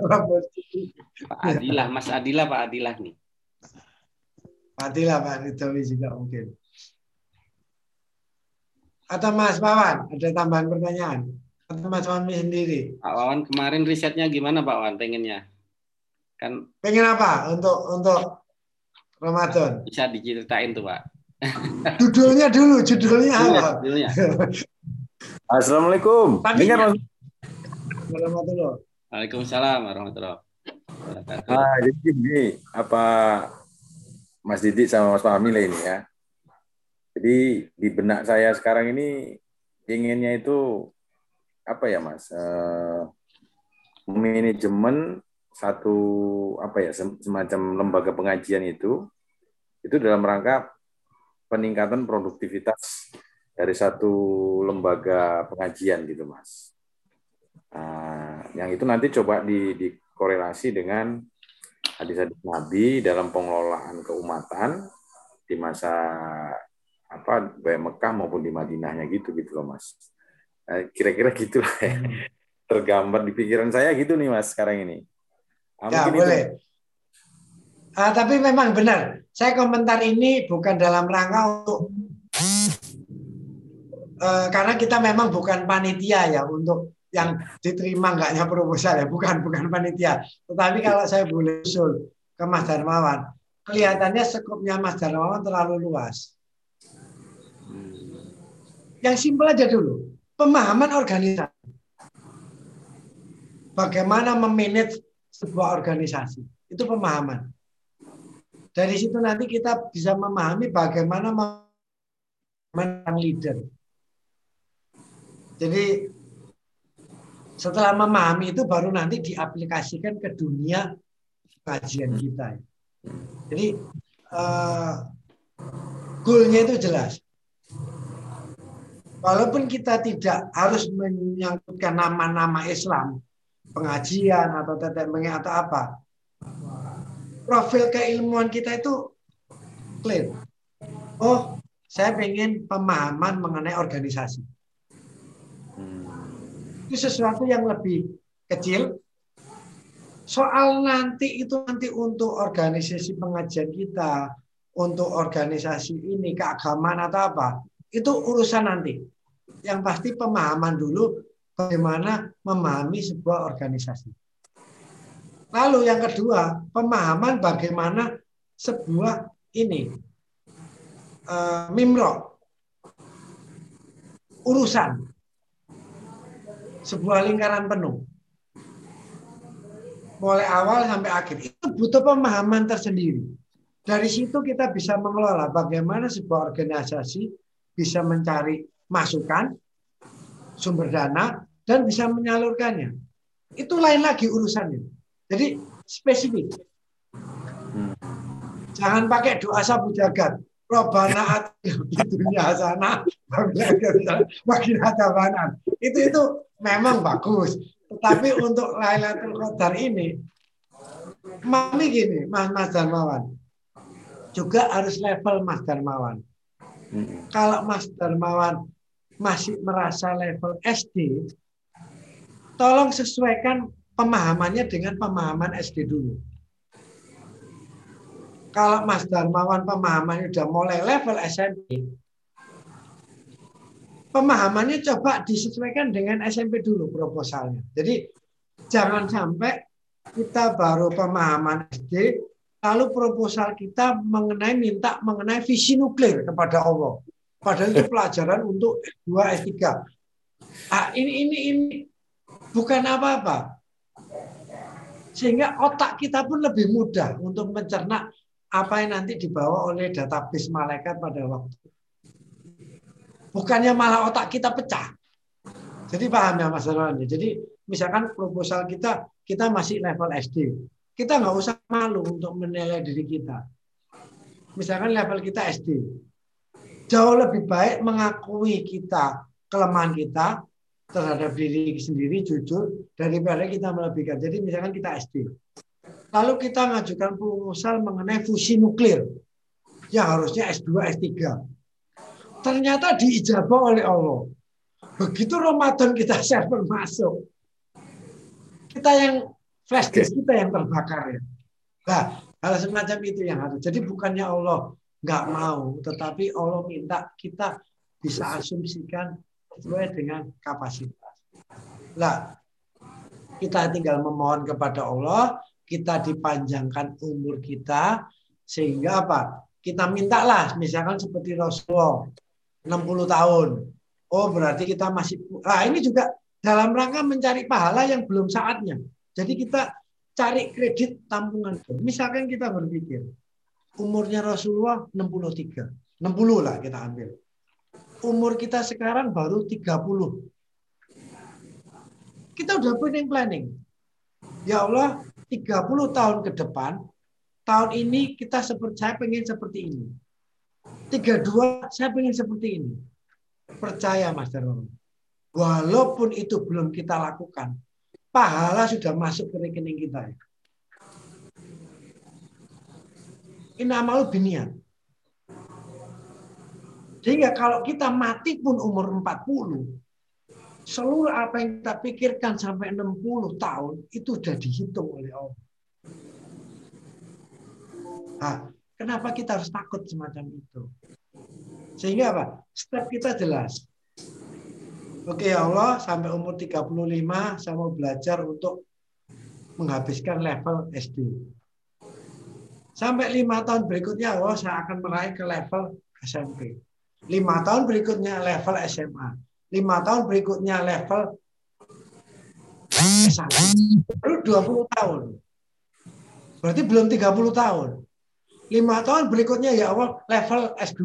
Pak Adilah, Mas Adilah, Pak Adilah nih. Pak Adilah, Pak Ridhowi juga mungkin. Atau Mas Wawan, ada tambahan pertanyaan? Atau Mas Wawan sendiri? Pak Wawan kemarin risetnya gimana Pak Wawan pengennya? Kan pengen apa untuk untuk Ramadan? Bisa diceritain tuh Pak. Judulnya dulu, judulnya apa? Judulnya. Assalamualaikum. Dengar Mas. Waalaikumsalam warahmatullahi wabarakatuh. Ah, jadi ini apa Mas Didi sama Mas Fahmi lah ini ya. Jadi di benak saya sekarang ini inginnya itu apa ya Mas? Uh, manajemen satu apa ya semacam lembaga pengajian itu itu dalam rangka peningkatan produktivitas dari satu lembaga pengajian gitu mas. Nah, yang itu nanti coba di, dikorelasi dengan hadis-hadis Nabi dalam pengelolaan keumatan di masa apa baik Mekah maupun di Madinahnya gitu gitu loh mas. Nah, kira-kira gitulah ya. Hmm. Tergambar di pikiran saya gitu nih mas sekarang ini. Nah, ya boleh. Itu... Ah, tapi memang benar. Saya komentar ini bukan dalam rangka untuk Eh, karena kita memang bukan panitia ya untuk yang diterima enggaknya proposal ya. Bukan bukan panitia. Tetapi kalau saya boleh usul ke Mas Darmawan kelihatannya skopnya Mas Darmawan terlalu luas. Yang simpel aja dulu pemahaman organisasi. Bagaimana memanage sebuah organisasi itu pemahaman. Dari situ nanti kita bisa memahami bagaimana memahami leader jadi setelah memahami itu baru nanti diaplikasikan ke dunia kajian kita. Jadi uh, goalnya itu jelas. Walaupun kita tidak harus menyangkutkan nama-nama Islam, pengajian atau tetek mengi atau apa, profil keilmuan kita itu clear. Oh, saya ingin pemahaman mengenai organisasi itu sesuatu yang lebih kecil. Soal nanti itu nanti untuk organisasi pengajian kita, untuk organisasi ini keagamaan atau apa, itu urusan nanti. Yang pasti pemahaman dulu bagaimana memahami sebuah organisasi. Lalu yang kedua, pemahaman bagaimana sebuah ini uh, mimro urusan sebuah lingkaran penuh. Mulai awal sampai akhir. Itu butuh pemahaman tersendiri. Dari situ kita bisa mengelola bagaimana sebuah organisasi bisa mencari masukan, sumber dana, dan bisa menyalurkannya. Itu lain lagi urusannya. Jadi spesifik. Jangan pakai doa sabu jagat. Robana dunia sana, makin ada banan. Itu itu memang bagus. Tetapi untuk Lailatul Qadar ini, mami gini, Mas Mas Darmawan, juga harus level Mas Darmawan. Hmm. Kalau Mas Darmawan masih merasa level SD, tolong sesuaikan pemahamannya dengan pemahaman SD dulu. Kalau Mas Darmawan pemahamannya sudah mulai level SMP, pemahamannya coba disesuaikan dengan SMP dulu proposalnya. Jadi jangan sampai kita baru pemahaman SD, lalu proposal kita mengenai minta mengenai visi nuklir kepada Allah. Padahal itu pelajaran untuk dua S3. Ah, ini ini ini bukan apa-apa. Sehingga otak kita pun lebih mudah untuk mencerna apa yang nanti dibawa oleh database malaikat pada waktu. Bukannya malah otak kita pecah. Jadi paham ya Mas Arwan? Jadi misalkan proposal kita kita masih level SD. Kita nggak usah malu untuk menilai diri kita. Misalkan level kita SD. Jauh lebih baik mengakui kita kelemahan kita terhadap diri sendiri jujur daripada kita melebihkan. Jadi misalkan kita SD. Lalu kita mengajukan proposal mengenai fusi nuklir. Yang harusnya S2, S3. Ternyata diijabah oleh Allah. Begitu Ramadan kita server masuk. Kita yang flash disk kita yang terbakar ya. Nah, hal semacam itu yang harus. Jadi bukannya Allah nggak mau, tetapi Allah minta kita bisa asumsikan sesuai dengan kapasitas. Nah, kita tinggal memohon kepada Allah kita dipanjangkan umur kita sehingga apa? Kita mintalah misalkan seperti Rasulullah 60 tahun. Oh, berarti kita masih Nah, ini juga dalam rangka mencari pahala yang belum saatnya. Jadi kita cari kredit tampungan. Misalkan kita berpikir umurnya Rasulullah 63. 60 lah kita ambil. Umur kita sekarang baru 30. Kita udah planning planning. Ya Allah, 30 tahun ke depan, tahun ini kita seperti saya pengen seperti ini. 32 saya pengen seperti ini. Percaya Mas Darmawan. Walaupun itu belum kita lakukan, pahala sudah masuk ke rekening kita. Ini amal binian. Sehingga kalau kita mati pun umur 40, seluruh apa yang kita pikirkan sampai 60 tahun itu sudah dihitung oleh Allah. Nah, kenapa kita harus takut semacam itu? Sehingga apa? Step kita jelas. Oke ya Allah, sampai umur 35 saya mau belajar untuk menghabiskan level SD. Sampai lima tahun berikutnya, Allah saya akan meraih ke level SMP. Lima tahun berikutnya level SMA lima tahun berikutnya level S1. Baru 20 tahun. Berarti belum 30 tahun. Lima tahun berikutnya ya Allah level S2.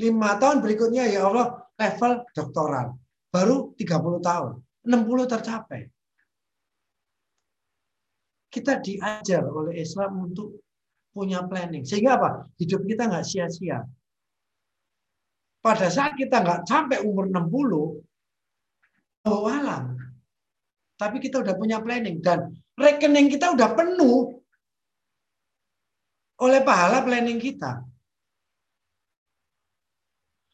Lima tahun berikutnya ya Allah level doktoral. Baru 30 tahun. 60 tercapai. Kita diajar oleh Islam untuk punya planning. Sehingga apa? Hidup kita nggak sia-sia pada saat kita nggak sampai umur 60, oh alam. Tapi kita udah punya planning dan rekening kita udah penuh oleh pahala planning kita.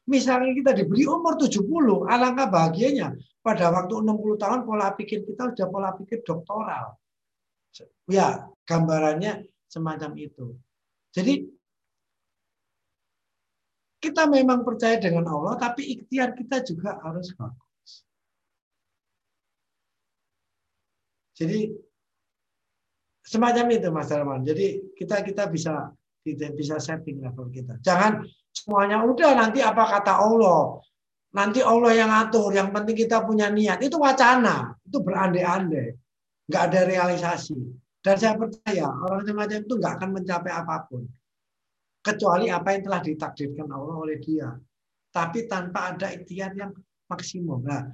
Misalnya kita diberi umur 70, alangkah bahagianya. Pada waktu 60 tahun pola pikir kita sudah pola pikir doktoral. Ya, gambarannya semacam itu. Jadi kita memang percaya dengan Allah, tapi ikhtiar kita juga harus bagus. Jadi semacam itu Mas Darman. Jadi kita kita bisa tidak bisa setting level kita. Jangan semuanya udah nanti apa kata Allah. Nanti Allah yang atur, yang penting kita punya niat. Itu wacana, itu berandai-andai. Nggak ada realisasi. Dan saya percaya orang semacam itu nggak akan mencapai apa pun kecuali apa yang telah ditakdirkan Allah oleh dia. Tapi tanpa ada ikhtiar yang maksimum. Nah,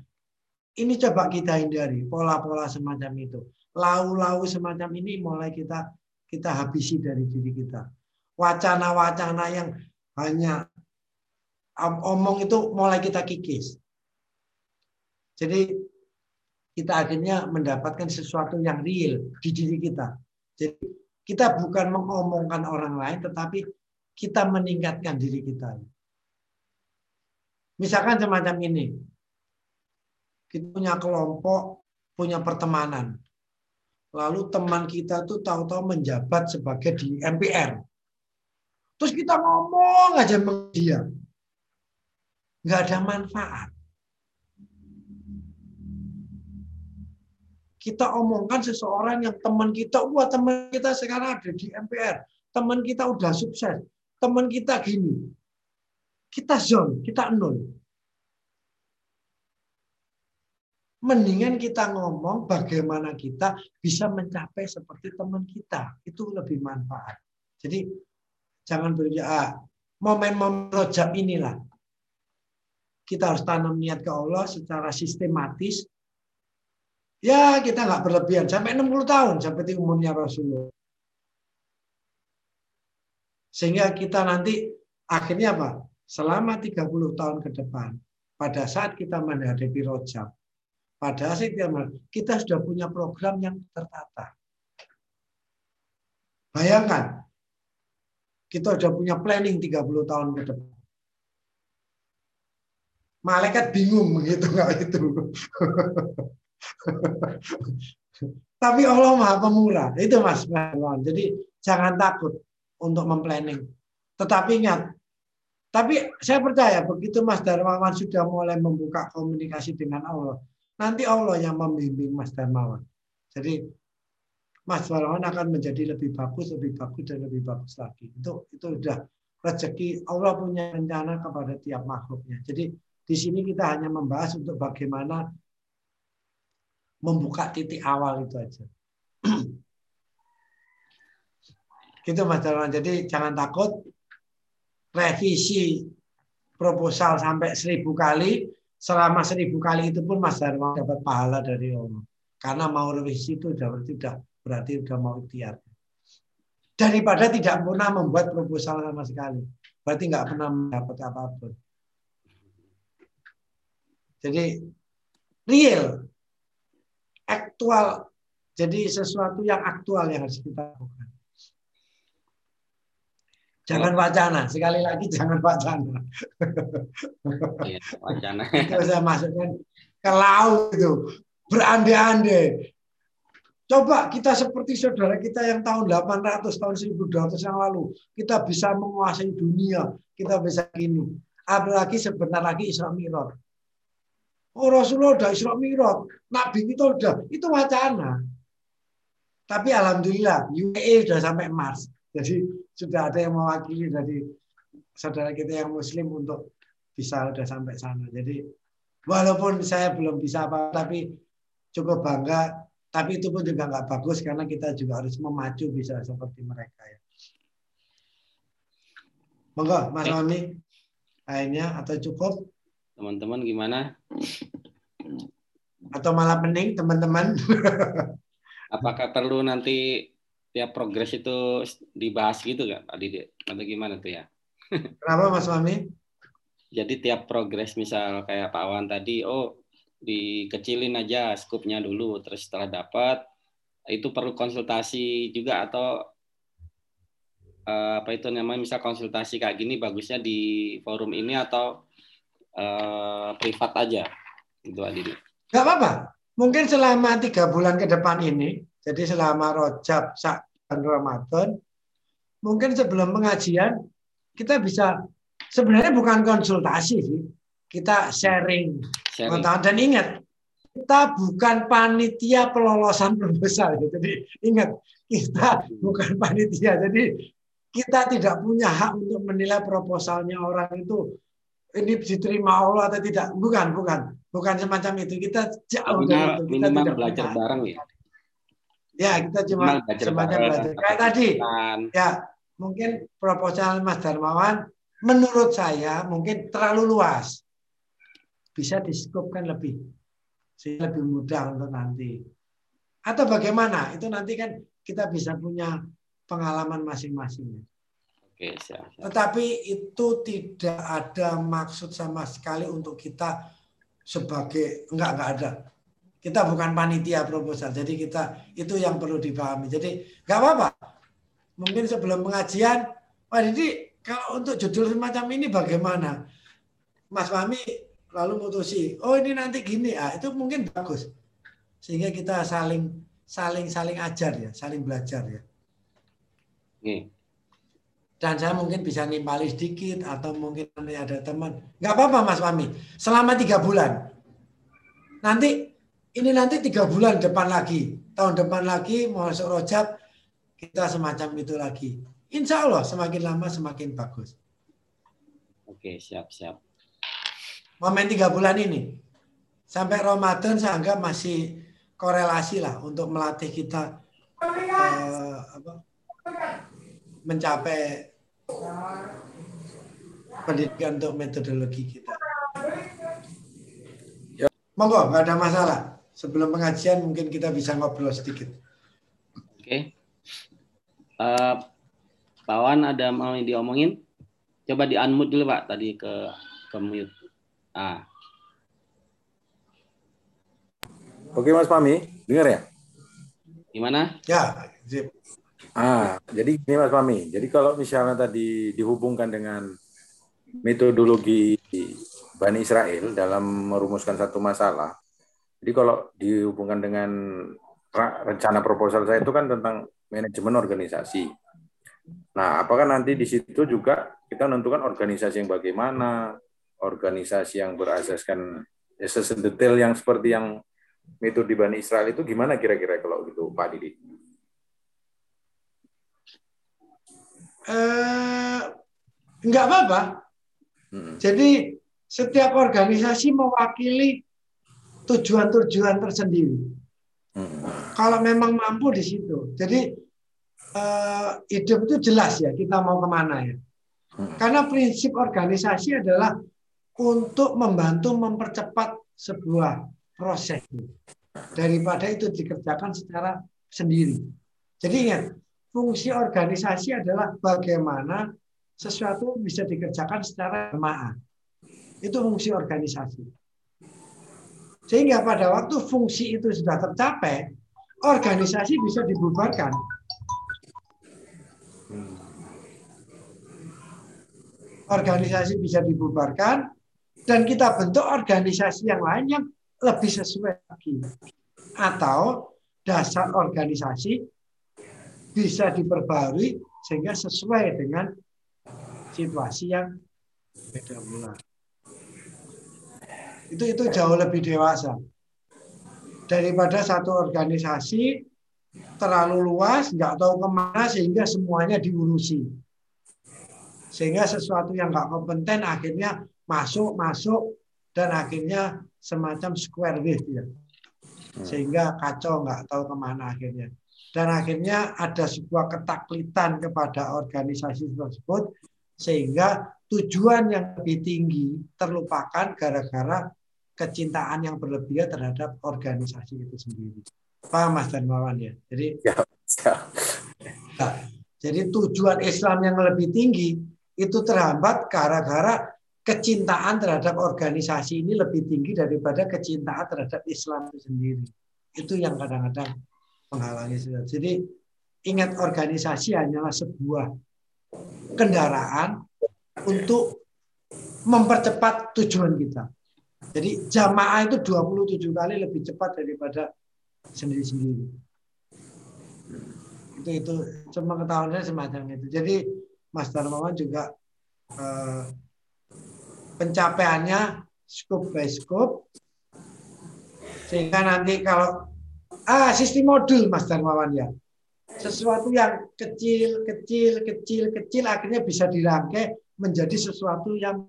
ini coba kita hindari pola-pola semacam itu. lau-lau semacam ini mulai kita kita habisi dari diri kita. Wacana-wacana yang hanya omong itu mulai kita kikis. Jadi kita akhirnya mendapatkan sesuatu yang real di diri kita. Jadi kita bukan mengomongkan orang lain, tetapi kita meningkatkan diri kita. Misalkan semacam ini, kita punya kelompok, punya pertemanan. Lalu teman kita tuh tahu-tahu menjabat sebagai di MPR. Terus kita ngomong aja sama dia. Nggak ada manfaat. Kita omongkan seseorang yang teman kita, wah teman kita sekarang ada di MPR. Teman kita udah sukses. Teman kita gini. Kita zone, kita nol. Mendingan kita ngomong bagaimana kita bisa mencapai seperti teman kita. Itu lebih manfaat. Jadi jangan berpikir, ah, momen-momen rojab inilah. Kita harus tanam niat ke Allah secara sistematis. Ya kita nggak berlebihan. Sampai 60 tahun seperti umurnya Rasulullah. Sehingga kita nanti akhirnya apa? Selama 30 tahun ke depan, pada saat kita menghadapi rojab, pada saat kita sudah punya program yang tertata. Bayangkan, kita sudah punya planning 30 tahun ke depan. Malaikat bingung begitu nggak itu. Tapi Allah Maha Pemurah. Itu Mas Jadi jangan takut untuk memplanning. Tetapi ingat, tapi saya percaya begitu Mas Darmawan sudah mulai membuka komunikasi dengan Allah, Nanti Allah yang membimbing Mas Darmawan. Jadi Mas Darmawan akan menjadi lebih bagus, lebih bagus dan lebih bagus lagi. Itu itu sudah rezeki Allah punya rencana kepada tiap makhluknya. Jadi di sini kita hanya membahas untuk bagaimana membuka titik awal itu aja. gitu Mas Darmawan. Jadi jangan takut revisi proposal sampai seribu kali selama seribu kali itu pun Mas Darmawan dapat pahala dari Allah. Karena mau revisi itu sudah berarti berarti sudah mau ikhtiar. Daripada tidak pernah membuat proposal sama sekali. Berarti nggak pernah mendapat apa pun. Jadi real, aktual. Jadi sesuatu yang aktual yang harus kita lakukan. Jangan wacana. Sekali lagi jangan wacana. Iya, wacana. itu saya masukkan ke laut itu. Berandai-andai. Coba kita seperti saudara kita yang tahun 800, tahun 1200 yang lalu. Kita bisa menguasai dunia. Kita bisa ini. Apalagi sebentar lagi Isra Mi'raj. Oh Rasulullah udah Isra Mi'raj. Nabi kita udah. Itu wacana. Tapi Alhamdulillah UAE sudah sampai Mars. Jadi sudah ada yang mewakili dari saudara kita yang Muslim untuk bisa sudah sampai sana. Jadi walaupun saya belum bisa apa, tapi cukup bangga. Tapi itu pun juga nggak bagus karena kita juga harus memacu bisa seperti mereka ya. Monggo, Mas Rami, lainnya atau cukup? Teman-teman gimana? Atau malah pening teman-teman? Apakah perlu nanti tiap progres itu dibahas gitu kan Pak Didi? Atau gimana tuh ya? Kenapa Mas Mami? Jadi tiap progres misal kayak Pak Wan tadi, oh dikecilin aja skupnya dulu, terus setelah dapat itu perlu konsultasi juga atau uh, apa itu namanya misal konsultasi kayak gini bagusnya di forum ini atau uh, privat aja gitu Pak Didi? Gak apa-apa. Mungkin selama tiga bulan ke depan ini, jadi selama rojab dan Ramadan, mungkin sebelum pengajian kita bisa sebenarnya bukan konsultasi sih, kita sharing. sharing. Dan ingat, kita bukan panitia pelolosan proposal. Jadi ingat, kita bukan panitia. Jadi kita tidak punya hak untuk menilai proposalnya orang itu ini diterima Allah atau tidak. Bukan, bukan. Bukan semacam itu. Kita jauh dari itu. Kita tidak belajar bareng ya. Ya, kita cuma semacam belajar. Kayak tadi, ya mungkin proposal Mas Darmawan menurut saya mungkin terlalu luas. Bisa diskopkan lebih. Sehingga lebih mudah untuk nanti. atau bagaimana? Itu nanti kan kita bisa punya pengalaman masing-masing. Oke, siap, siap. Tetapi itu tidak ada maksud sama sekali untuk kita sebagai enggak enggak ada. Kita bukan panitia proposal, jadi kita itu yang perlu dipahami. Jadi enggak apa-apa. Mungkin sebelum pengajian, Pak Didi, kalau untuk judul semacam ini bagaimana? Mas Fahmi lalu mutusi, oh ini nanti gini, ah itu mungkin bagus sehingga kita saling saling saling ajar ya, saling belajar ya. Oke. Dan saya mungkin bisa nimpali sedikit atau mungkin nanti ada teman. Nggak apa-apa Mas Fami. Selama tiga bulan. Nanti ini nanti tiga bulan depan lagi. Tahun depan lagi mau masuk rojab kita semacam itu lagi. Insya Allah semakin lama semakin bagus. Oke, siap, siap. Momen tiga bulan ini. Sampai Ramadan saya anggap masih korelasi lah untuk melatih kita uh, apa, mencapai pendidikan untuk metodologi kita. Monggo, nggak ada masalah. Sebelum pengajian mungkin kita bisa ngobrol sedikit. Oke. Uh, Pak Wan ada mau diomongin? Coba di unmute dulu Pak, tadi ke ke mute. Ah. Oke Mas Pami, dengar ya? Gimana? Ya, zip. Ah, jadi ini Mas Pami. Jadi kalau misalnya tadi dihubungkan dengan metodologi Bani Israel dalam merumuskan satu masalah. Jadi kalau dihubungkan dengan rencana proposal saya itu kan tentang manajemen organisasi. Nah, apakah nanti di situ juga kita menentukan organisasi yang bagaimana, organisasi yang berasaskan ya, sesedetail yang seperti yang metode Bani Israel itu gimana kira-kira kalau gitu Pak Didi? Eh, enggak apa-apa. Hmm. Jadi setiap organisasi mewakili tujuan-tujuan tersendiri. Hmm. Kalau memang mampu di situ. Jadi eh, hidup itu jelas ya kita mau ke mana ya. Hmm. Karena prinsip organisasi adalah untuk membantu mempercepat sebuah proses daripada itu dikerjakan secara sendiri. Jadi ingat, fungsi organisasi adalah bagaimana sesuatu bisa dikerjakan secara jemaah. Itu fungsi organisasi. Sehingga pada waktu fungsi itu sudah tercapai, organisasi bisa dibubarkan. Organisasi bisa dibubarkan dan kita bentuk organisasi yang lain yang lebih sesuai lagi. Atau dasar organisasi bisa diperbarui sehingga sesuai dengan situasi yang beda pula. Itu itu jauh lebih dewasa daripada satu organisasi terlalu luas, nggak tahu ke mana sehingga semuanya diurusi. Sehingga sesuatu yang nggak kompeten akhirnya masuk masuk dan akhirnya semacam square wave ya. Sehingga kacau nggak tahu ke mana akhirnya. Dan akhirnya ada sebuah ketaklitan kepada organisasi tersebut sehingga tujuan yang lebih tinggi terlupakan gara-gara kecintaan yang berlebihan terhadap organisasi itu sendiri. Paham Mas Darmawan ya? Jadi ya, ya. Nah, jadi tujuan Islam yang lebih tinggi itu terhambat gara-gara kecintaan terhadap organisasi ini lebih tinggi daripada kecintaan terhadap Islam itu sendiri. Itu yang kadang-kadang menghalangi. Jadi ingat organisasi hanyalah sebuah kendaraan untuk mempercepat tujuan kita. Jadi jamaah itu 27 kali lebih cepat daripada sendiri-sendiri. Itu itu cuma ketahuannya semacam itu. Jadi Mas Darmawan juga eh, pencapaiannya scope by scope sehingga nanti kalau Ah, sistem modul Mas Darmawan ya. Sesuatu yang kecil, kecil, kecil, kecil akhirnya bisa dirangkai menjadi sesuatu yang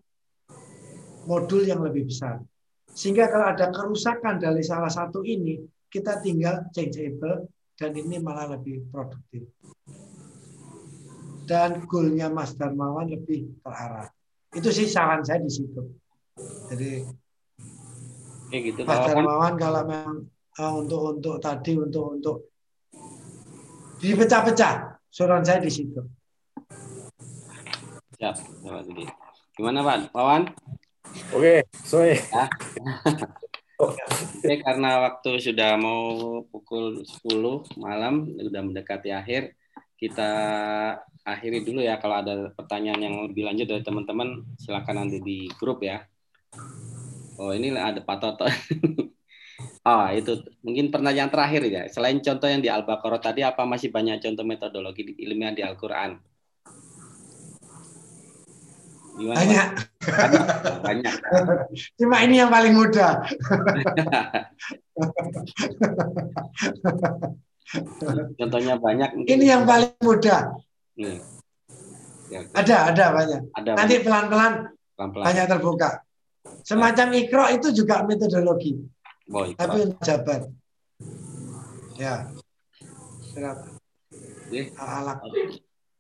modul yang lebih besar. Sehingga kalau ada kerusakan dari salah satu ini, kita tinggal changeable dan ini malah lebih produktif. Dan goalnya Mas Darmawan lebih terarah. Itu sih saran saya di situ. Jadi Kayak gitu, Mas Darmawan kalau memang uh, untuk untuk tadi untuk untuk dipecah-pecah surat saya di situ. Siap, Gimana Pak? Wawan? Oke, soe. Ya. Karena waktu sudah mau pukul 10 malam, sudah mendekati akhir, kita akhiri dulu ya. Kalau ada pertanyaan yang lebih lanjut dari teman-teman, silakan nanti di grup ya. Oh, ini ada Pak Toto. oh, itu mungkin pertanyaan terakhir ya. Selain contoh yang di Al-Baqarah tadi, apa masih banyak contoh metodologi ilmiah di Al-Quran? Gimana, banyak. banyak. Banyak. Cuma ini yang paling mudah. Contohnya banyak. Ini yang paling mudah. Hmm. Ya, ada, ada banyak. Ada Nanti pelan-pelan banyak terbuka. Semacam ikro itu juga metodologi. Oh, Tapi untuk jabat. Ya. Silakan. Alat.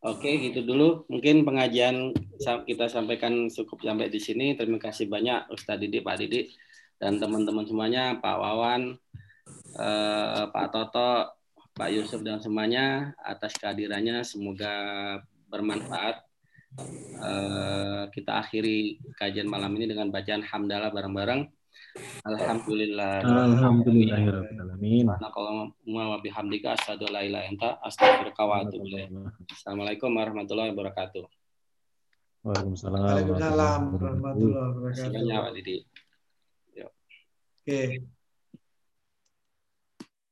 Oke, gitu dulu. Mungkin pengajian kita sampaikan cukup sampai di sini. Terima kasih banyak Ustadz Didi, Pak Didi, dan teman-teman semuanya, Pak Wawan, eh, Pak Toto, Pak Yusuf dan semuanya atas kehadirannya. Semoga bermanfaat. Eh, kita akhiri kajian malam ini dengan bacaan hamdalah bareng-bareng. Alhamdulillah. Alhamdulillahirrahmanirrahim. wa bihamdika asyhadu la ilaha anta astaghfiruka wa atubu Assalamualaikum warahmatullahi wabarakatuh. Waalaikumsalam. Waalaikumsalam warahmatullahi wabarakatuh. Pak Didi. Oke.